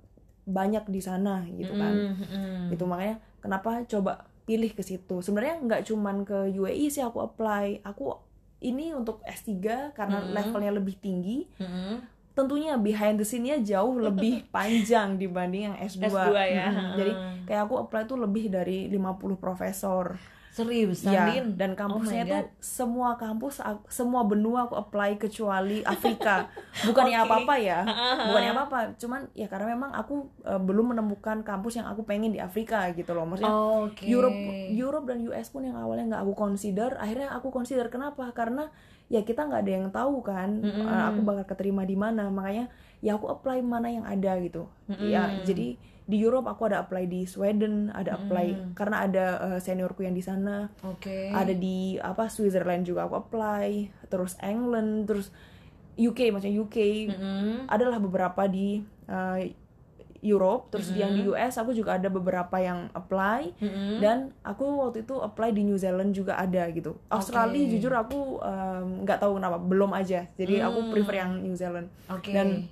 banyak di sana gitu kan Mm, mm. gitu makanya kenapa coba pilih ke situ sebenarnya nggak cuman ke UAE sih aku apply aku ini untuk S3 karena Mm-mm. levelnya lebih tinggi Mm-mm. Tentunya behind the scene-nya jauh lebih panjang dibanding yang S2, S2 ya. Mm-mm. jadi kayak aku apply tuh lebih dari 50 profesor Serius, ya Sandin? dan kampusnya Oh tuh semua kampus semua benua aku apply kecuali Afrika bukannya Oke. apa-apa ya bukannya apa-apa cuman ya karena memang aku eh, belum menemukan kampus yang aku pengen di Afrika gitu loh maksudnya Oke. Europe Europe dan US pun yang awalnya nggak aku consider akhirnya aku consider kenapa karena ya kita nggak ada yang tahu kan Mm-mm. eh, aku bakal keterima di mana makanya ya aku apply mana yang ada gitu ya Mm-mm. jadi di Europe aku ada apply di Sweden ada apply Mm. karena ada eh, seniorku yang di sana Oke. ada di apa Switzerland juga aku apply terus England terus UK maksudnya UK Mm-mm. adalah beberapa di eh, Europe terus yang di Mm-hmm. US aku juga ada beberapa yang apply Mm-mm. dan aku waktu itu apply di New Zealand juga ada gitu Australia Oke. jujur aku nggak tahu kenapa belum aja jadi aku Hmm. prefer yang New Zealand Oke. dan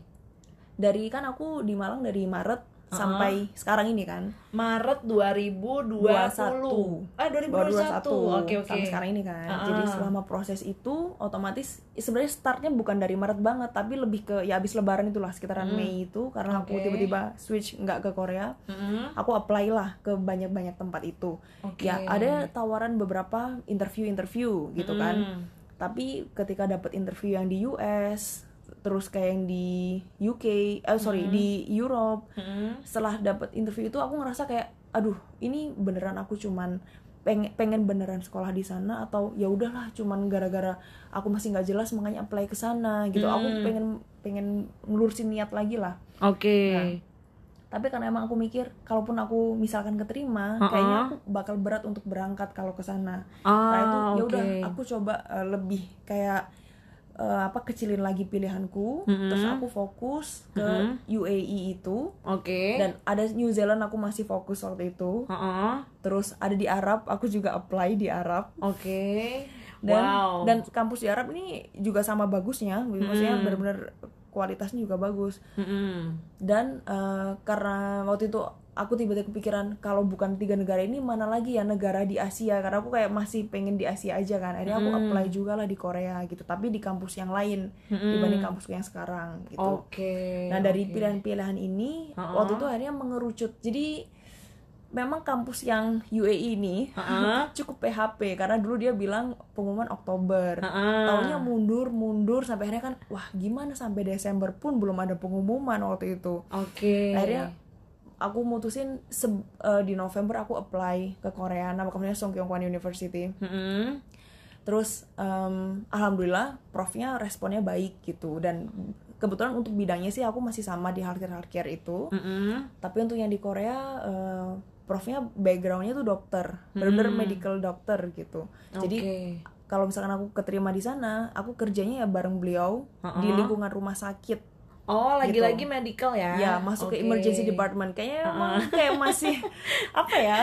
dari kan aku di Malang dari Maret sampai sekarang ini kan Maret 2020. 21. Ah, 2021. Oke, oke. sampai sekarang ini kan Ah. jadi selama proses itu otomatis sebenarnya startnya bukan dari Maret banget tapi lebih ke ya abis Lebaran itulah sekitaran Mei itu karena aku Hmm. Oke. tiba-tiba switch nggak ke Korea Mm-mm. aku apply lah ke banyak-banyak tempat itu Oke. ya ada tawaran beberapa interview-interview gitu kan Mm. tapi ketika dapat interview yang di US terus kayak yang di UK eh sorry di Europe Mm-mm. setelah dapat interview itu aku ngerasa kayak aduh ini beneran aku cuman pengen pengen beneran sekolah di sana atau ya udahlah cuman gara-gara aku masih nggak jelas makanya apply ke sana gitu aku Hmm. pengen pengen ngelurusin niat lagi lah Oke. Nah, tapi karena emang aku mikir kalaupun aku misalkan keterima Uh-uh. kayaknya aku bakal berat untuk berangkat kalau ke sana Ah, nah itu ya udah oke. aku coba eh, lebih kayak eh, apa kecilin lagi pilihanku Mm-mm. terus aku fokus ke UAE itu Oke. dan ada New Zealand aku masih fokus waktu itu Heeh. terus ada di Arab aku juga apply di Arab Oke. dan wow. dan kampus di Arab ini juga sama bagusnya maksudnya Hmm. benar-benar kualitasnya juga bagus Mm-mm. dan eh, karena waktu itu aku tiba-tiba kepikiran kalau bukan tiga negara ini mana lagi ya negara di Asia karena aku kayak masih pengen di Asia aja kan akhirnya aku apply juga lah di Korea gitu tapi di kampus yang lain dibanding kampusku yang sekarang gitu Oke. Nah dari oke. pilihan-pilihan ini Ha-ha. waktu itu akhirnya mengerucut. Jadi memang kampus yang UAE ini Ha-ha. cukup PHP karena dulu dia bilang pengumuman Oktober. Ha-ha. Tahunnya mundur mundur sampai akhirnya kan wah gimana sampai Desember pun belum ada pengumuman waktu itu. Oke. Akhirnya aku mutusin se- eh, di November aku apply ke Korea nama kampusnya Sungkyunkwan University. Mm-mm. Terus em, alhamdulillah profnya responnya baik gitu dan kebetulan untuk bidangnya sih aku masih sama di healthcare healthcare itu. Mm-mm. Tapi untuk yang di Korea eh, profnya backgroundnya tuh dokter, benar-benar medical doctor gitu. Jadi Oke. kalau misalkan aku keterima di sana, aku kerjanya ya bareng beliau di Ha-ha. lingkungan rumah sakit. Oh, lagi-lagi Gitu. medical ya. ya masuk ke Oke. emergency department kayaknya emang kayak masih apa ya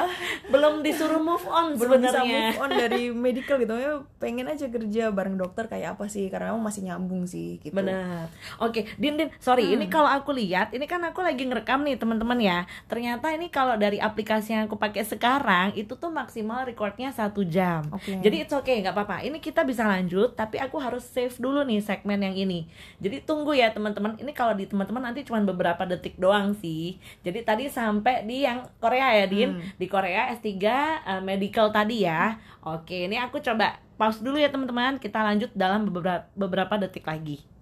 Belum disuruh move on belum bisa sebenarnya. move on dari medical gitu ya pengen aja kerja bareng dokter kayak apa sih karena emang masih nyambung sih gitu Benar. Oke, Din Din, sorry, ini kalau aku lihat, ini kan aku lagi ngerekam nih teman-teman ya. Ternyata ini kalau dari aplikasi yang aku pakai sekarang itu tuh maksimal recordnya satu jam. Oke. Jadi it's okay, nggak apa-apa. Ini kita bisa lanjut, tapi aku harus save dulu nih segmen yang ini. Jadi tunggu ya teman-teman. Ini kalau di teman-teman nanti cuma beberapa detik doang sih. Jadi tadi sampai di yang Korea ya, Din. Di Korea S3 eh, medical tadi ya. Oke, ini aku coba pause dulu ya teman-teman. Kita lanjut dalam beberapa beberapa detik lagi.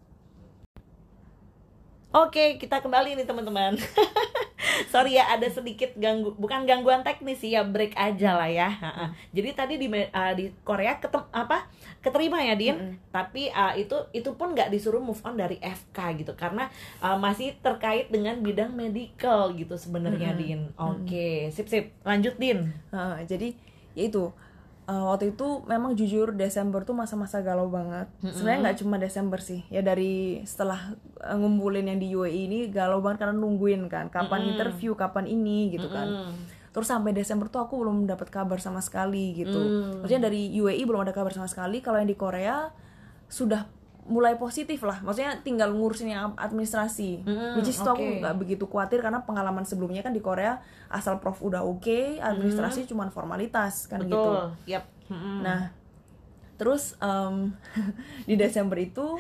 Oke, kita kembali nih teman-teman. Sorry ya, ada sedikit ganggu, bukan gangguan teknis sih ya, break aja lah ya. Jadi tadi di uh, di Korea ketem apa keterima ya Din, tapi uh, itu itu pun nggak disuruh move on dari FK gitu, karena uh, masih terkait dengan bidang medical gitu sebenarnya Din. Oke, sip sip, lanjut Din. Nah, jadi ya itu uh, waktu itu memang jujur Desember tuh masa-masa galau banget. Sebenarnya nggak cuma Desember sih, ya dari setelah uh, ngumpulin yang di UAE ini galau banget karena nungguin kan, kapan interview, kapan ini gitu kan. Terus sampai Desember tuh aku belum dapat kabar sama sekali gitu. Maksudnya dari UAE belum ada kabar sama sekali. Kalau yang di Korea sudah mulai positif lah. Maksudnya tinggal ngurusin yang administrasi. Which is tuh aku nggak begitu khawatir karena pengalaman sebelumnya kan di Korea asal prof udah oke, administrasi cuman formalitas kan gitu. Betul. Yap. Mm-mm. Nah, terus em, di Desember itu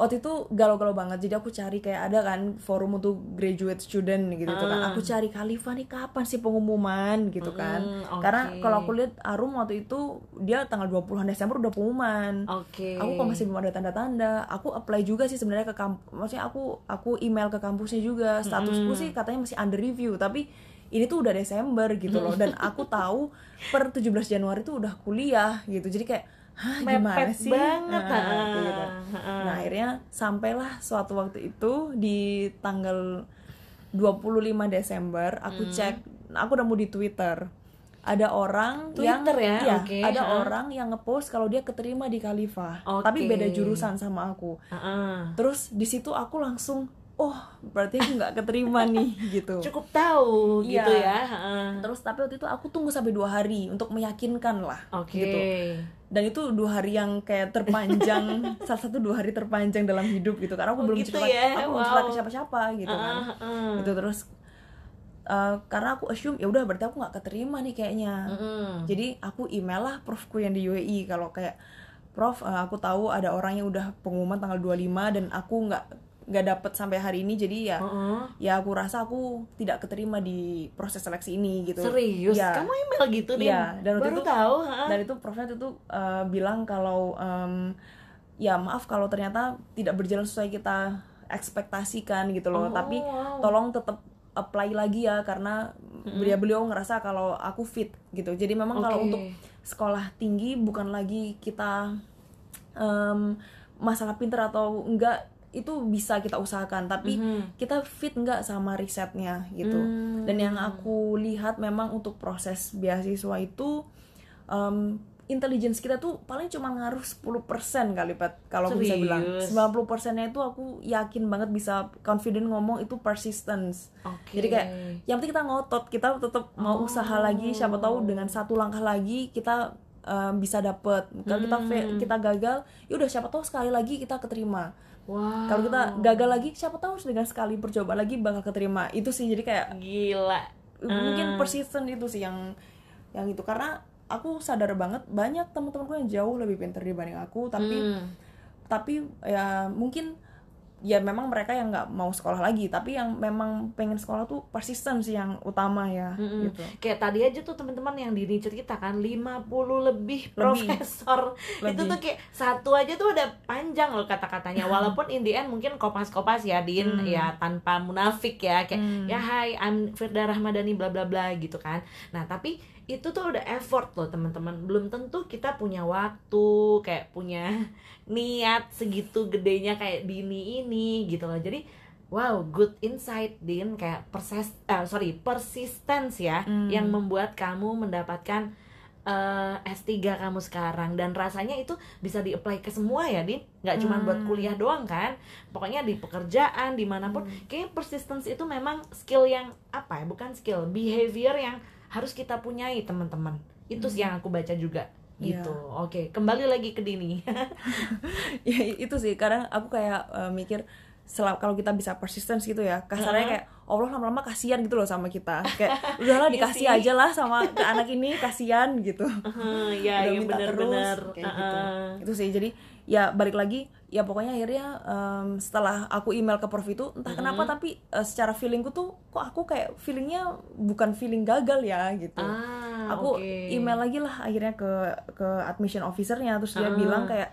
waktu itu galau-galau banget. Jadi aku cari kayak ada kan forum untuk graduate student gitu, Ah. kan. Aku cari Khalifa nih kapan sih pengumuman gitu kan. Mm, Karena kalau aku lihat Arum waktu itu dia tanggal 20-an Desember udah pengumuman. Oke. Aku kok masih belum ada tanda-tanda. Aku apply juga sih sebenarnya ke kampus. Maksudnya aku aku email ke kampusnya juga. Statusku sih katanya masih under review, tapi ini tuh udah Desember gitu loh dan aku tahu per 17 Januari tuh udah kuliah gitu. Jadi kayak Hah, gimana Mepet sih? banget, Nah, ah. kayak gitu. Ah. Nah, akhirnya sampailah suatu waktu itu di tanggal 25 Desember aku Hmm. cek aku udah mau di Twitter. Ada orang yang Twitter ya? iya, Oke, ada ha. orang yang ngepost kalau dia keterima di Khalifah, Oke. tapi beda jurusan sama aku. Terus di situ aku langsung, oh berarti aku nggak keterima nih gitu. Cukup tahu Iya. gitu ya. Terus tapi waktu itu aku tunggu sampai dua hari untuk meyakinkan lah, Oke. gitu. Dan itu dua hari yang kayak terpanjang, salah satu dua hari terpanjang dalam hidup gitu. Karena aku Oh, belum gitu cerita, ya? aku belum cerita ke Wow. siapa-siapa gitu kan. Ah, ah. Itu terus eh, karena aku assume ya udah berarti aku nggak keterima nih kayaknya. Mm-mm. Jadi aku email lah profku yang di UAE kalau kayak Prof, eh, aku tahu ada orang yang udah pengumuman tanggal 25 dan aku nggak nggak dapet sampai hari ini jadi ya Heeh. ya aku rasa aku tidak keterima di proses seleksi ini gitu. Serius? Iya. Kamu email gitu nih? Iya, dan Baru itu- tahu, ha? Dan itu profnya itu eh, bilang kalau em, ya maaf kalau ternyata tidak berjalan sesuai kita ekspektasikan gitu loh. Oh, Tapi wow. tolong tetap apply lagi ya karena beliau beliau ngerasa kalau aku fit gitu. Jadi memang kalau Oke. untuk sekolah tinggi bukan lagi kita em, masalah pinter atau enggak itu bisa kita usahakan tapi Mhm. kita fit enggak sama risetnya gitu Hmm. dan yang aku lihat memang untuk proses beasiswa itu em, intelligence kita tuh paling cuma ngaruh 10% kali Pat kalau aku bisa bilang Serius? 90 persennya itu aku yakin banget bisa confident ngomong itu persistence Oke. jadi kayak yang penting kita ngotot kita tetap mau usaha lagi siapa tahu dengan satu langkah lagi kita eh, bisa dapet kalau kita fa- kita gagal ya udah siapa tahu sekali lagi kita keterima Wow. kalau kita gagal lagi siapa tahu dengan sekali percobaan lagi bakal keterima itu sih jadi kayak Gila. mungkin persistent itu sih yang yang itu karena aku sadar banget banyak teman-temanku yang jauh lebih pintar dibanding aku tapi Hmm. tapi ya mungkin ya memang mereka yang nggak mau sekolah lagi tapi yang memang pengen sekolah tuh persisten sih yang utama ya Mm-mm. gitu Kayak tadi aja tuh teman-teman yang Dini cerita kan 50 lebih profesor. Itu Lebih. tuh kayak satu aja tuh udah panjang loh kata-katanya. Walaupun in the end mungkin kopas-kopas ya Din Hmm. ya tanpa munafik ya kayak Hmm. ya hai I'm Firda Rahmadani bla bla bla gitu kan. Nah, tapi itu tuh udah effort loh teman-teman. Belum tentu kita punya waktu kayak punya niat segitu gedenya kayak Dini ini gitu loh. Jadi Wow, good insight, Din. Kayak perses, eh, sorry, persistence ya, Hmm. yang membuat kamu mendapatkan eh, S3 kamu sekarang dan rasanya itu bisa di-apply ke semua ya, Din. Nggak cuma Hmm. buat kuliah doang kan. Pokoknya di pekerjaan, di mana pun. Hmm. Kayaknya persistence itu memang skill yang apa ya? Bukan skill, behavior yang harus kita punyai, teman-teman. Itu sih yang aku baca juga. Hmm. Iya. Gitu. Oke, kembali lagi ke Dini. ya itu sih kadang aku kayak eh, mikir sel- kalau kita bisa persistence gitu ya kasarnya kayak Allah lama-lama kasihan gitu loh sama kita kayak udahlah Iya dikasih sih. aja lah sama ke anak ini kasihan gitu Iya, Udah iya minta benar-benar. terus, kayak gitu Heeh. itu sih jadi ya balik lagi ya pokoknya akhirnya em, setelah aku email ke prof itu entah kenapa tapi eh, secara feelingku tuh kok aku kayak feelingnya bukan feeling gagal ya gitu Ah, aku oke. email lagi lah akhirnya ke ke admission officernya terus dia Ah. bilang kayak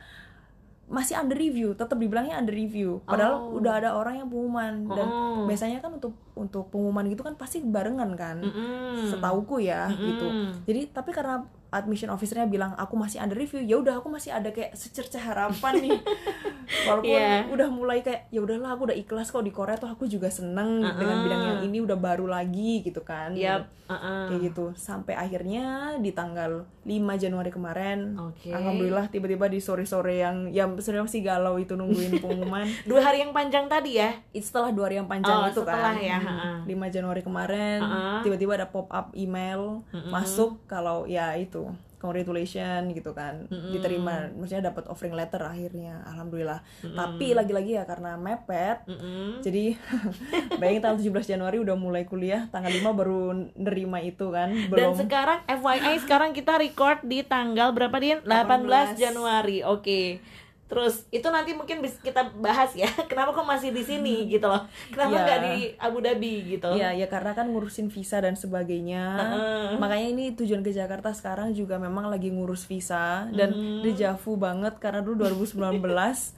masih under review tetap dibilangnya under review padahal Oh. udah ada orang yang pengumuman dan Oh. biasanya kan untuk untuk pengumuman gitu kan pasti barengan kan Mm-mm. setauku ya gitu Mm-mm. jadi tapi karena admission officernya bilang aku masih under review ya udah aku masih ada kayak secerca harapan nih walaupun Iya. udah mulai kayak ya udahlah aku udah ikhlas kok di Korea tuh aku juga seneng dengan Uh-uh. bidang yang ini udah baru lagi gitu kan Yap, uh-uh. kayak gitu sampai akhirnya di tanggal 5 Januari kemarin Oke. alhamdulillah tiba-tiba di sore-sore yang yang sebenarnya masih galau itu nungguin pengumuman Dua hari yang panjang tadi ya. Itu setelah dua hari yang panjang Oh, itu setelah kan ya, Hmm. ha-ha. 5 Januari kemarin tiba-tiba ada pop up email masuk kalau ya itu congratulations gitu kan diterima maksudnya dapat offering letter akhirnya alhamdulillah tapi lagi-lagi ya karena mepet Mm-mm. jadi bayangin tanggal 17 Januari udah mulai kuliah tanggal 5 baru nerima itu kan Dan belum sekarang FYI sekarang kita record di tanggal berapa Din? 18, 18. Januari. Oke. Terus itu nanti mungkin bisa kita bahas ya. Kenapa kok masih di sini gitu loh? Kenapa Iya. nggak di Abu Dhabi gitu? Iya, ya karena kan ngurusin visa dan sebagainya. Heeh. Makanya ini tujuan ke Jakarta sekarang juga memang lagi ngurus visa dan Mm-hmm. dejavu banget karena dulu 2019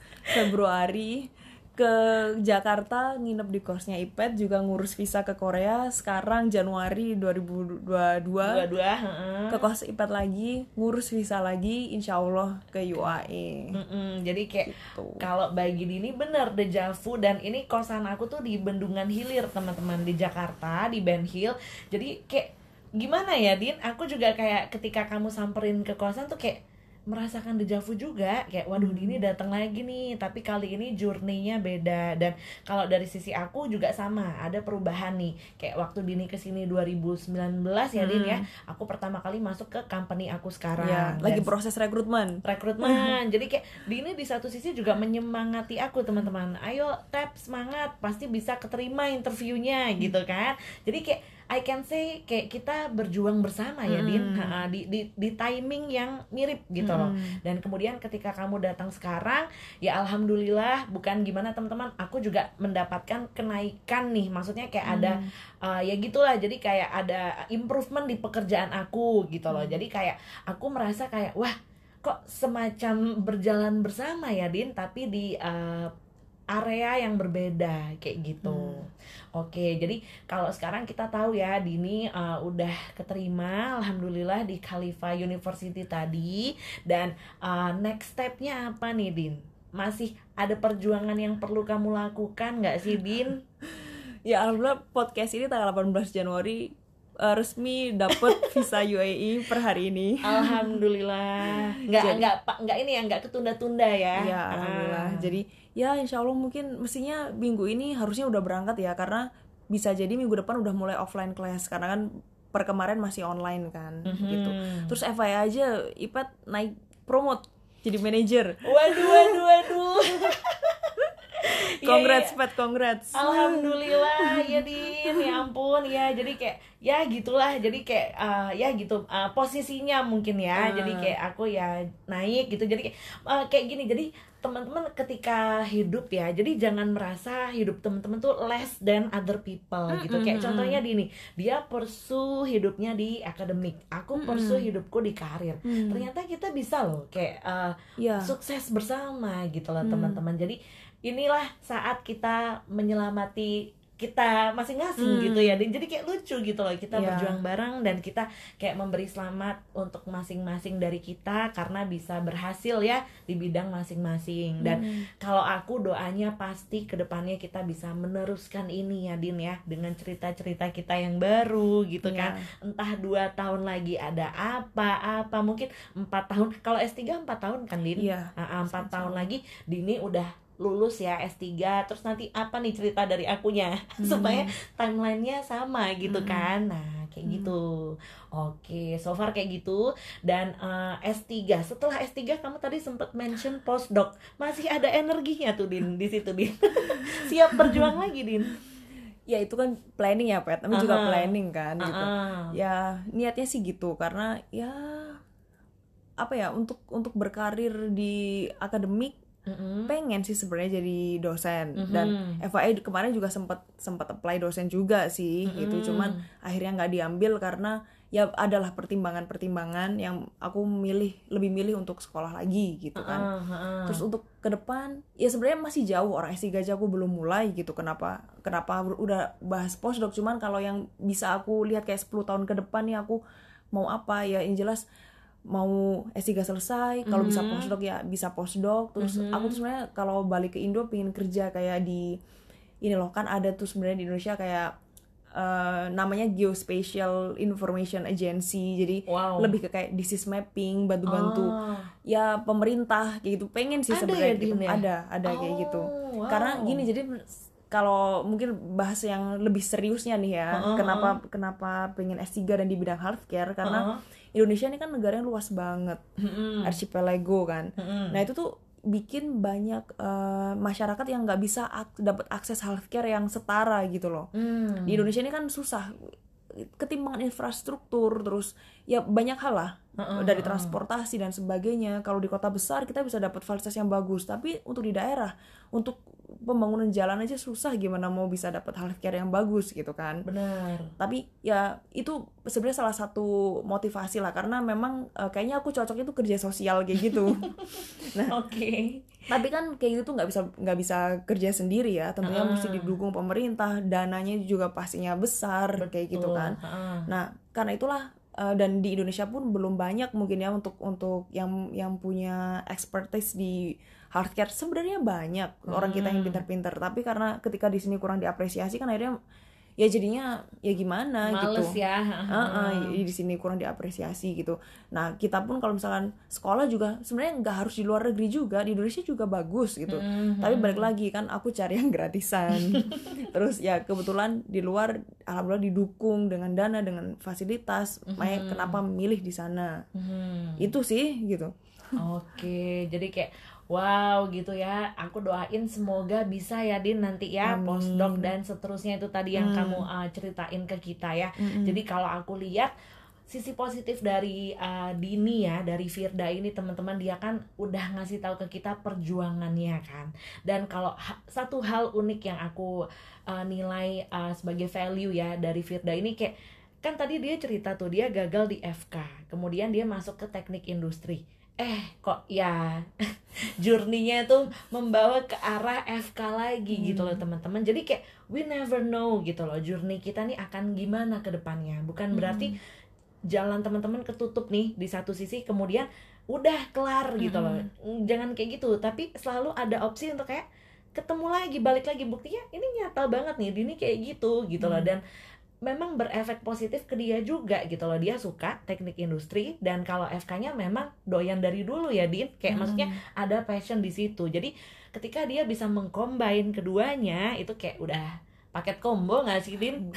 Februari ke Jakarta nginep di kosnya IPET juga ngurus visa ke Korea sekarang Januari 2022 Dua-dua. heeh. ke kos IPET lagi ngurus visa lagi insya Allah ke UAE Mm-mm, jadi kayak Gitu. kalau bagi Dini bener dejavu dan ini kosan aku tuh di Bendungan Hilir teman-teman di Jakarta di Ben Hill jadi kayak gimana ya Din aku juga kayak ketika kamu samperin ke kosan tuh kayak merasakan dejavu juga. Kayak waduh Dini datang lagi nih tapi kali ini journey-nya beda. Dan kalau dari sisi aku juga sama ada perubahan nih. Kayak waktu Dini ke sini 2019 ya Din ya aku pertama kali masuk ke company aku sekarang. Ya lagi Dan proses rekrutmen. Rekrutmen. Jadi kayak Dini di satu sisi juga menyemangati aku teman-teman. Ayo tap semangat pasti bisa keterima interviewnya gitu kan. Jadi kayak I can say kayak kita berjuang bersama ya Din. Ha, di, di di timing yang mirip gitu loh. Dan kemudian ketika kamu datang sekarang ya alhamdulillah bukan gimana teman-teman aku juga mendapatkan kenaikan nih. Maksudnya kayak ada uh, ya gitulah. Jadi kayak ada improvement di pekerjaan aku gitu loh. Jadi kayak aku merasa kayak wah kok semacam berjalan bersama ya Din? Tapi di uh, area yang berbeda kayak gitu. Oke, jadi kalau sekarang kita tahu ya Dini uh, udah keterima alhamdulillah di Khalifa University tadi dan uh, next stepnya apa nih Din? Masih ada perjuangan yang perlu kamu lakukan nggak sih Din? ya alhamdulillah podcast ini tanggal 18 Januari eh, resmi dapet visa UAE per hari ini Alhamdulillah. Nggak Jadi- nggak pak nggak ini ya nggak ketunda-tunda ya. ya alhamdulillah Ah. jadi ya insya Allah mungkin mestinya minggu ini harusnya udah berangkat ya karena bisa jadi minggu depan udah mulai offline class karena kan per kemarin masih online kan Mhm. gitu terus FYI aja Ipat naik promote jadi manajer Waduh, waduh, waduh. Iya, congrats iya. Pat congrats. Alhamdulillah ya Din. Ya ampun ya jadi kayak ya gitulah. Jadi kayak uh, ya gitu uh, posisinya mungkin ya. Ah. jadi kayak aku ya naik gitu. Jadi kayak uh, kayak gini. Jadi teman-teman ketika hidup ya jadi jangan merasa hidup teman-teman tuh less than other people gitu. kayak contohnya Dini dia pursue hidupnya di akademik. Aku pursue hidupku di karir. Ternyata kita bisa loh kayak uh, ya sukses bersama gitu loh teman-teman. Jadi inilah saat kita menyelamati kita masing-masing Hmm. gitu ya dan jadi kayak lucu gitu loh kita Iya. berjuang bareng dan kita kayak memberi selamat untuk masing-masing dari kita karena bisa berhasil ya di bidang masing-masing dan Hmm. kalau aku doanya pasti ke depannya kita bisa meneruskan ini ya Din ya dengan cerita-cerita kita yang baru gitu Iya. kan entah dua tahun lagi ada apa apa mungkin empat tahun kalau S3 empat tahun kan Din Iya. Ah, ah, empat tahun lagi Dini udah lulus ya S3 terus nanti apa nih cerita dari akunya Hmm. supaya timelinenya sama gitu Hmm. kan nah kayak Hmm. gitu oke so far kayak gitu dan eh, S3 setelah S3 kamu tadi sempat mention postdoc masih ada energinya tuh Din di situ Din siap berjuang lagi Din ya itu kan planning ya pet namanya juga Aha. planning kan gitu Ah, ah. ya niatnya sih gitu karena ya apa ya untuk untuk berkarir di akademik Mm-mm. pengen sih sebenarnya jadi dosen Mhm. dan FYI kemarin juga sempat sempat apply dosen juga sih Mhm. gitu cuman akhirnya nggak diambil karena ya adalah pertimbangan-pertimbangan yang aku milih lebih milih untuk sekolah lagi gitu kan ah. terus untuk ke depan ya sebenarnya masih jauh orang S3 aja aku belum mulai gitu kenapa kenapa udah bahas postdoc cuman kalau yang bisa aku lihat kayak 10 tahun ke depan nih aku mau apa ya yang jelas mau S3 selesai kalau bisa Mhm. postdoc ya bisa postdoc terus Mhm. aku tuh sebenarnya kalau balik ke Indo pengen kerja kayak di ini loh kan ada tuh sebenarnya di Indonesia kayak eh, namanya Geospatial Information Agency jadi wow lebih ke kayak disease mapping bantu-bantu Oh. ya pemerintah kayak gitu pengen sih Ada sebenarnya ya, gitu. Ya? ada ada kayak gitu Oh, wow. karena gini jadi kalau mungkin bahas yang lebih seriusnya nih ya Heeh, kenapa kenapa pengen S3 dan di bidang healthcare karena Indonesia ini kan negara yang luas banget. Mm-mm. archipelago kan. Mm-mm. nah itu tuh bikin banyak eh, masyarakat yang nggak bisa ak- dapat akses healthcare yang setara gitu loh. Hmm. di Indonesia ini kan susah. Ketimbangan infrastruktur terus ya banyak hal lah. Heeh, dari transportasi dan sebagainya. Kalau di kota besar kita bisa dapat fasilitas yang bagus. Tapi untuk di daerah untuk pembangunan jalan aja susah gimana mau bisa dapat healthcare yang bagus gitu kan benar tapi ya itu sebenarnya salah satu motivasi lah karena memang eh, kayaknya aku cocoknya tuh kerja sosial kayak gitu oke tapi kan kayak gitu tuh nggak bisa nggak bisa kerja sendiri ya tentunya Ah. mesti didukung pemerintah dananya juga pastinya besar kayak gitu Betul. kan Heeh. Nah, karena itulah eh, dan di Indonesia pun belum banyak mungkin ya untuk untuk yang yang punya expertise di healthcare sebenarnya banyak orang kita yang Hmm. pintar-pintar tapi karena ketika di sini kurang diapresiasi kan akhirnya ya jadinya ya gimana males gitu. ya Heeh, di sini kurang diapresiasi gitu. Nah kita pun kalau misalkan sekolah juga sebenarnya nggak harus di luar negeri juga di Indonesia juga bagus gitu. Mhm. Tapi balik lagi kan aku cari yang gratisan. Terus ya kebetulan di luar alhamdulillah didukung dengan dana dengan fasilitas. Makanya kenapa memilih di sana. Mhm. Itu sih gitu. Oke, jadi kayak wow gitu ya. Aku doain semoga bisa ya Din nanti ya Amin. postdoc dan seterusnya itu tadi yang Hmm. kamu uh, ceritain ke kita ya. Mm-mm. Jadi kalau aku lihat sisi positif dari uh, Dini ya, dari Firda ini teman-teman dia kan udah ngasih tahu ke kita perjuangannya kan. Dan kalau ha- satu hal unik yang aku uh, nilai uh, sebagai value ya dari Firda ini kayak kan tadi dia cerita tuh dia gagal di FK, kemudian dia masuk ke teknik industri. Eh kok ya journey-nya tuh membawa ke arah FK lagi gitu loh teman-teman. Jadi kayak we never know gitu loh journey kita nih akan gimana ke depannya. Bukan berarti jalan teman-teman ketutup nih di satu sisi kemudian udah kelar gitu loh. Jangan kayak gitu, tapi selalu ada opsi untuk kayak ketemu lagi, balik lagi buktinya ini nyata banget nih, Dini kayak gitu gitu loh Hmm. dan memang berefek positif ke dia juga gitu loh. Dia suka teknik industri dan kalau FK-nya memang doyan dari dulu ya, Din. Kayak Hmm. maksudnya ada passion di situ. Jadi ketika dia bisa mengcombine keduanya itu kayak udah paket combo nggak sih, Din?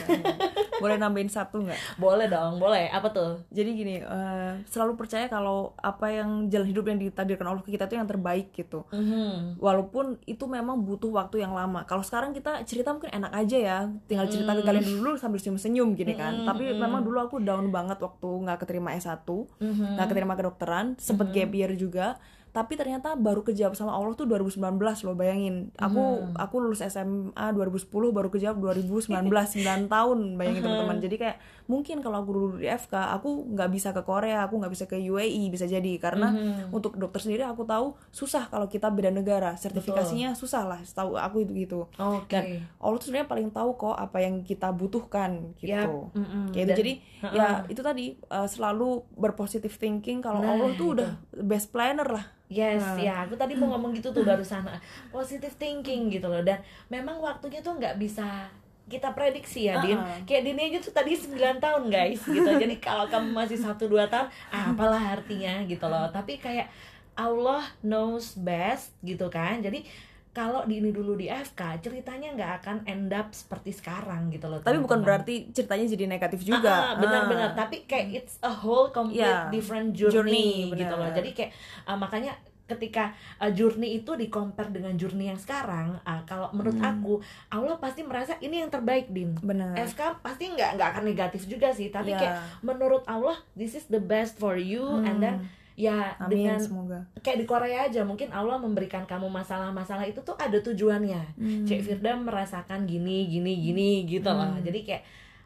Boleh nambahin satu nggak? Boleh dong, boleh. Apa tuh? Jadi gini, eh, selalu percaya kalau apa yang jalan hidup yang ditakdirkan Allah ke kita itu yang terbaik gitu. Mhm. walaupun itu memang butuh waktu yang lama. Kalau sekarang kita cerita mungkin enak aja ya, tinggal cerita ke kalian dulu sambil senyum-senyum gini kan. Mm, Tapi mm. memang dulu aku down banget waktu nggak keterima S1, Mhm. nggak keterima kedokteran, sempet Mhm. gap year juga. Tapi ternyata baru kejawab sama Allah tuh 2019 loh bayangin. Aku Hmm. aku lulus SMA 2010 baru kejawab 2019 9 tahun bayangin teman-teman. Jadi kayak mungkin kalau aku dulu di FK aku nggak bisa ke Korea aku nggak bisa ke UAE bisa jadi karena Hmm. untuk dokter sendiri aku tahu susah kalau kita beda negara sertifikasinya susah lah setahu aku itu gitu Oke. dan Allah tuh sebenarnya paling tahu kok apa yang kita butuhkan gitu Yap, mm-mm. Kayak. Dan- jadi ya itu tadi uh, selalu berpositif thinking kalau Nah, Allah tuh itu. udah best planner lah Yes, Nah. ya aku tadi mau ngomong gitu tuh barusan positive thinking gitu loh dan memang waktunya tuh nggak bisa kita prediksi ya Din. Uh-uh. kayak Din aja tuh tadi 9 tahun guys gitu. Jadi kalau kamu masih satu dua tahun ah, apalah artinya gitu loh. Tapi kayak Allah knows best gitu kan. Jadi kalau di ini dulu di FK ceritanya nggak akan end up seperti sekarang gitu loh tapi bukan teman-teman. berarti ceritanya jadi negatif juga. Ah, benar-benar Ah. tapi kayak it's a whole complete Ya, different journey, journey, gitu loh. jadi kayak ah, makanya ketika ah, journey itu di compare dengan journey yang sekarang ah, kalau menurut Hmm. aku Allah pasti merasa ini yang terbaik din benar FK pasti nggak nggak akan negatif juga sih tapi Ya. kayak menurut Allah this is the best for you and then ya Hmm. amin dengan semoga kayak di Korea aja mungkin Allah memberikan kamu masalah-masalah itu tuh ada tujuannya Hmm. Cek Firda merasakan gini gini gini gitu loh Hmm. jadi kayak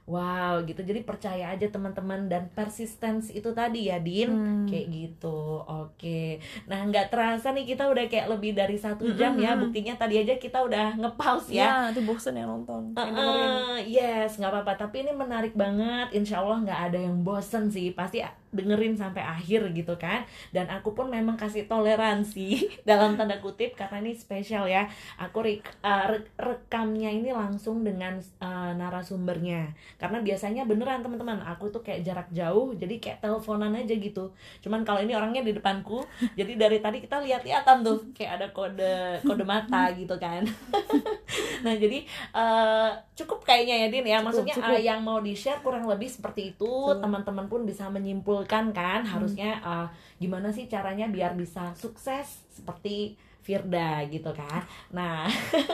wow gitu jadi percaya aja teman-teman dan persistence itu tadi ya Din Hmm. kayak gitu oke nah nggak terasa nih kita udah kayak lebih dari satu jam ya buktinya tadi aja kita udah ngepause ya ya nanti bosen yang nonton Uh, yang uh, yes, nggak apa-apa. Tapi ini menarik banget. Insya Allah nggak ada yang bosen sih. Pasti dengerin sampai akhir gitu kan. Dan aku pun memang kasih toleransi dalam tanda kutip karena ini spesial ya. Aku rek- uh, re- rekamnya ini langsung dengan uh, narasumbernya. Karena biasanya beneran teman-teman. Aku tuh kayak jarak jauh, jadi kayak teleponan aja gitu. Cuman kalau ini orangnya di depanku, jadi dari tadi kita lihat-lihatan tuh kayak ada kode kode mata gitu kan. nah jadi eh, cukup kayaknya ya Din ya maksudnya cukup. eh, yang mau di share kurang lebih seperti itu teman-teman pun bisa menyimpulkan kan harusnya eh, gimana sih caranya biar bisa sukses seperti Firda gitu kan nah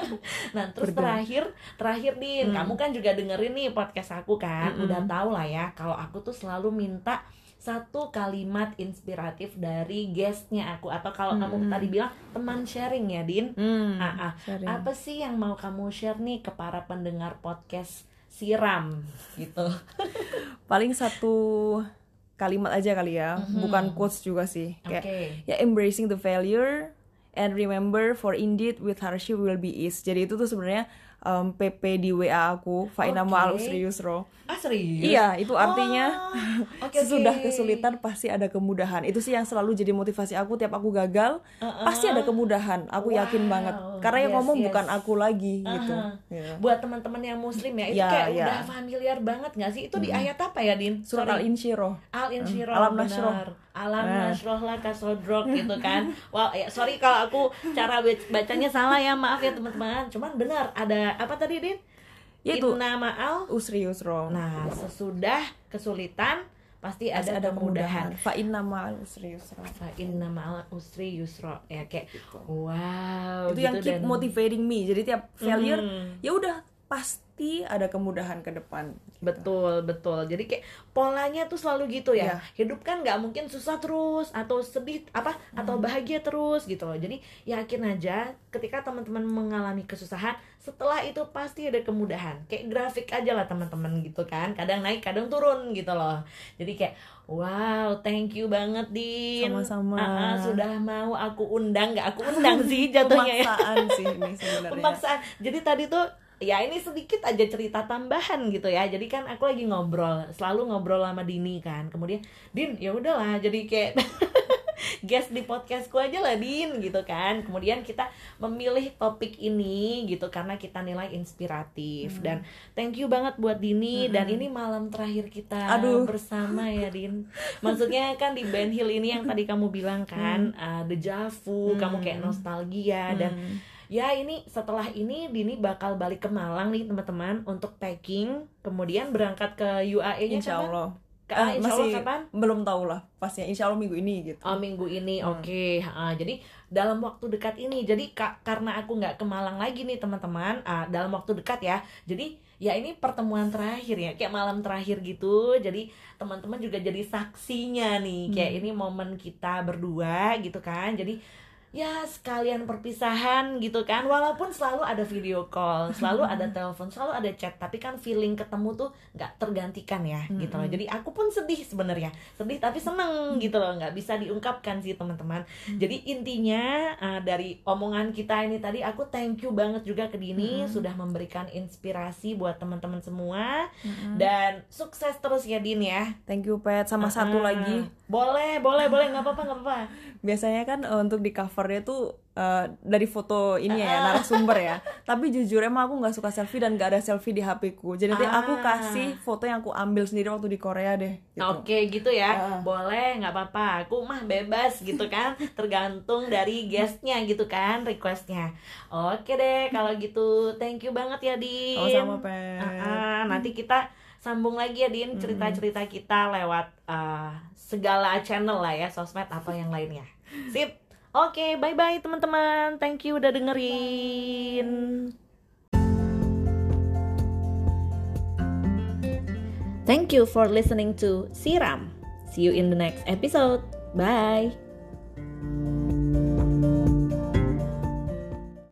nah terus Firda. terakhir terakhir Din Hmm. kamu kan juga dengerin nih podcast aku kan Mm-mm. udah tau lah ya kalau aku tuh selalu minta satu kalimat inspiratif dari guestnya aku atau kalau kamu Mm-mm. tadi bilang teman sharing ya Din Hmm, Ah, ah. sharing. apa sih yang mau kamu share nih ke para pendengar podcast siram gitu paling satu kalimat aja kali ya. Mhm. bukan quotes juga sih. Kayak ya embracing the failure and remember for indeed with hardship will be ease. Jadi itu tuh sebenarnya um, PP di WA aku Faina Oke. ma'al usri yusro ah serius iya itu artinya Oh, oke, sesudah oke. kesulitan pasti ada kemudahan itu sih yang selalu jadi motivasi aku tiap aku gagal Uh-uh. pasti ada kemudahan aku yakin Wow. banget karena yang Yes, ngomong yes. bukan aku lagi gitu Uh-huh. Ya. buat teman-teman yang muslim ya itu Ya, kayak ya. udah familiar banget nggak sih itu di ayat apa ya din surat Sorry. al insyirah Al Insyirah Alam. Alam Nah. Nasroh lah kasodrok gitu kan. Wah ya sorry kalau aku cara bac- bacanya salah ya maaf ya teman-teman. Cuman benar ada apa tadi Din? Ya, itu. Inna ma'al usri yusro Nah sesudah kesulitan pasti Pasti ada, kemudahan. fa inna ma'al usri yusra Fa inna ma'al usri yusra ya kayak wow itu yang gitu keep dan- motivating me. Jadi tiap failure Hmm. ya udah pasti ada kemudahan ke depan gitu. Betul, betul. Jadi kayak polanya tuh selalu gitu ya. Iya. Hidup kan nggak mungkin susah terus atau sedih apa atau Hmm. bahagia terus gitu loh. Jadi yakin aja ketika teman-teman mengalami kesusahan, setelah itu pasti ada kemudahan. Kayak grafik aja lah teman-teman gitu kan. Kadang naik, kadang turun gitu loh. Jadi kayak wow, thank you banget Din. Sama-sama. Ah, ah, sudah mau aku undang, nggak aku undang sih jatuhnya ya pemaksaan sih ini sebenarnya pemaksaan jadi tadi tuh ya ini sedikit aja cerita tambahan gitu ya. Jadi kan aku lagi ngobrol selalu ngobrol sama Dini kan. Kemudian Din ya udahlah. Jadi kayak guest di podcastku aja lah Din gitu kan. Kemudian kita memilih topik ini gitu karena kita nilai inspiratif. Dan thank you banget buat Dini. Dan ini malam terakhir kita Aduh. bersama ya Din. Maksudnya kan di Ben Hill ini yang tadi kamu bilang kan uh, deja vu kamu kayak nostalgia dan Hmm. Ya ini setelah ini Dini bakal balik ke Malang nih teman-teman untuk packing. Kemudian berangkat ke UAE-nya insya kapan? Allah. Ka- Ah, insya Allah masih kapan? belum tahu lah. Pastinya insya Allah minggu ini gitu. Oh minggu ini. Hmm. oke. Ah, Jadi dalam waktu dekat ini Jadi ka- karena aku nggak ke Malang lagi nih teman-teman ah, Dalam waktu dekat ya. Jadi ya ini pertemuan terakhir ya kayak malam terakhir gitu. Jadi teman-teman juga jadi saksinya nih kayak Hmm. ini momen kita berdua gitu kan. Jadi ya sekalian perpisahan gitu kan. Walaupun selalu ada video call selalu ada telepon selalu ada chat tapi kan feeling ketemu tuh nggak tergantikan ya gitu loh. Jadi aku pun sedih sebenarnya. Sedih tapi seneng gitu loh. Nggak bisa diungkapkan sih teman-teman. Jadi intinya uh, dari omongan kita ini tadi aku thank you banget juga ke Dini sudah memberikan inspirasi buat teman-teman semua. Dan sukses terus ya Din ya. Thank you Pet. Sama satu Ah, lagi. boleh boleh boleh. Nggak apa-apa nggak apa-apa. Biasanya kan eh, untuk di covernya tuh eh, dari foto ini ya Ah. narasumber ya. Tapi jujur emang aku nggak suka selfie dan nggak ada selfie di HP ku. Jadi nanti aku Ah. kasih foto yang aku ambil sendiri waktu di Korea deh. Gitu. Oke gitu ya, Ah. boleh nggak apa-apa. Aku mah bebas gitu kan, tergantung dari guestnya gitu kan, requestnya. Oke deh, kalau gitu, thank you banget ya Din. Sama-sama Pet. Ah, ah, nanti kita sambung lagi ya Din, cerita-cerita kita lewat ah, segala channel lah ya, sosmed atau yang lainnya. Sip. Oke, bye-bye teman-teman. Thank you udah dengerin. Thank you for listening to Siram. See you in the next episode. Bye.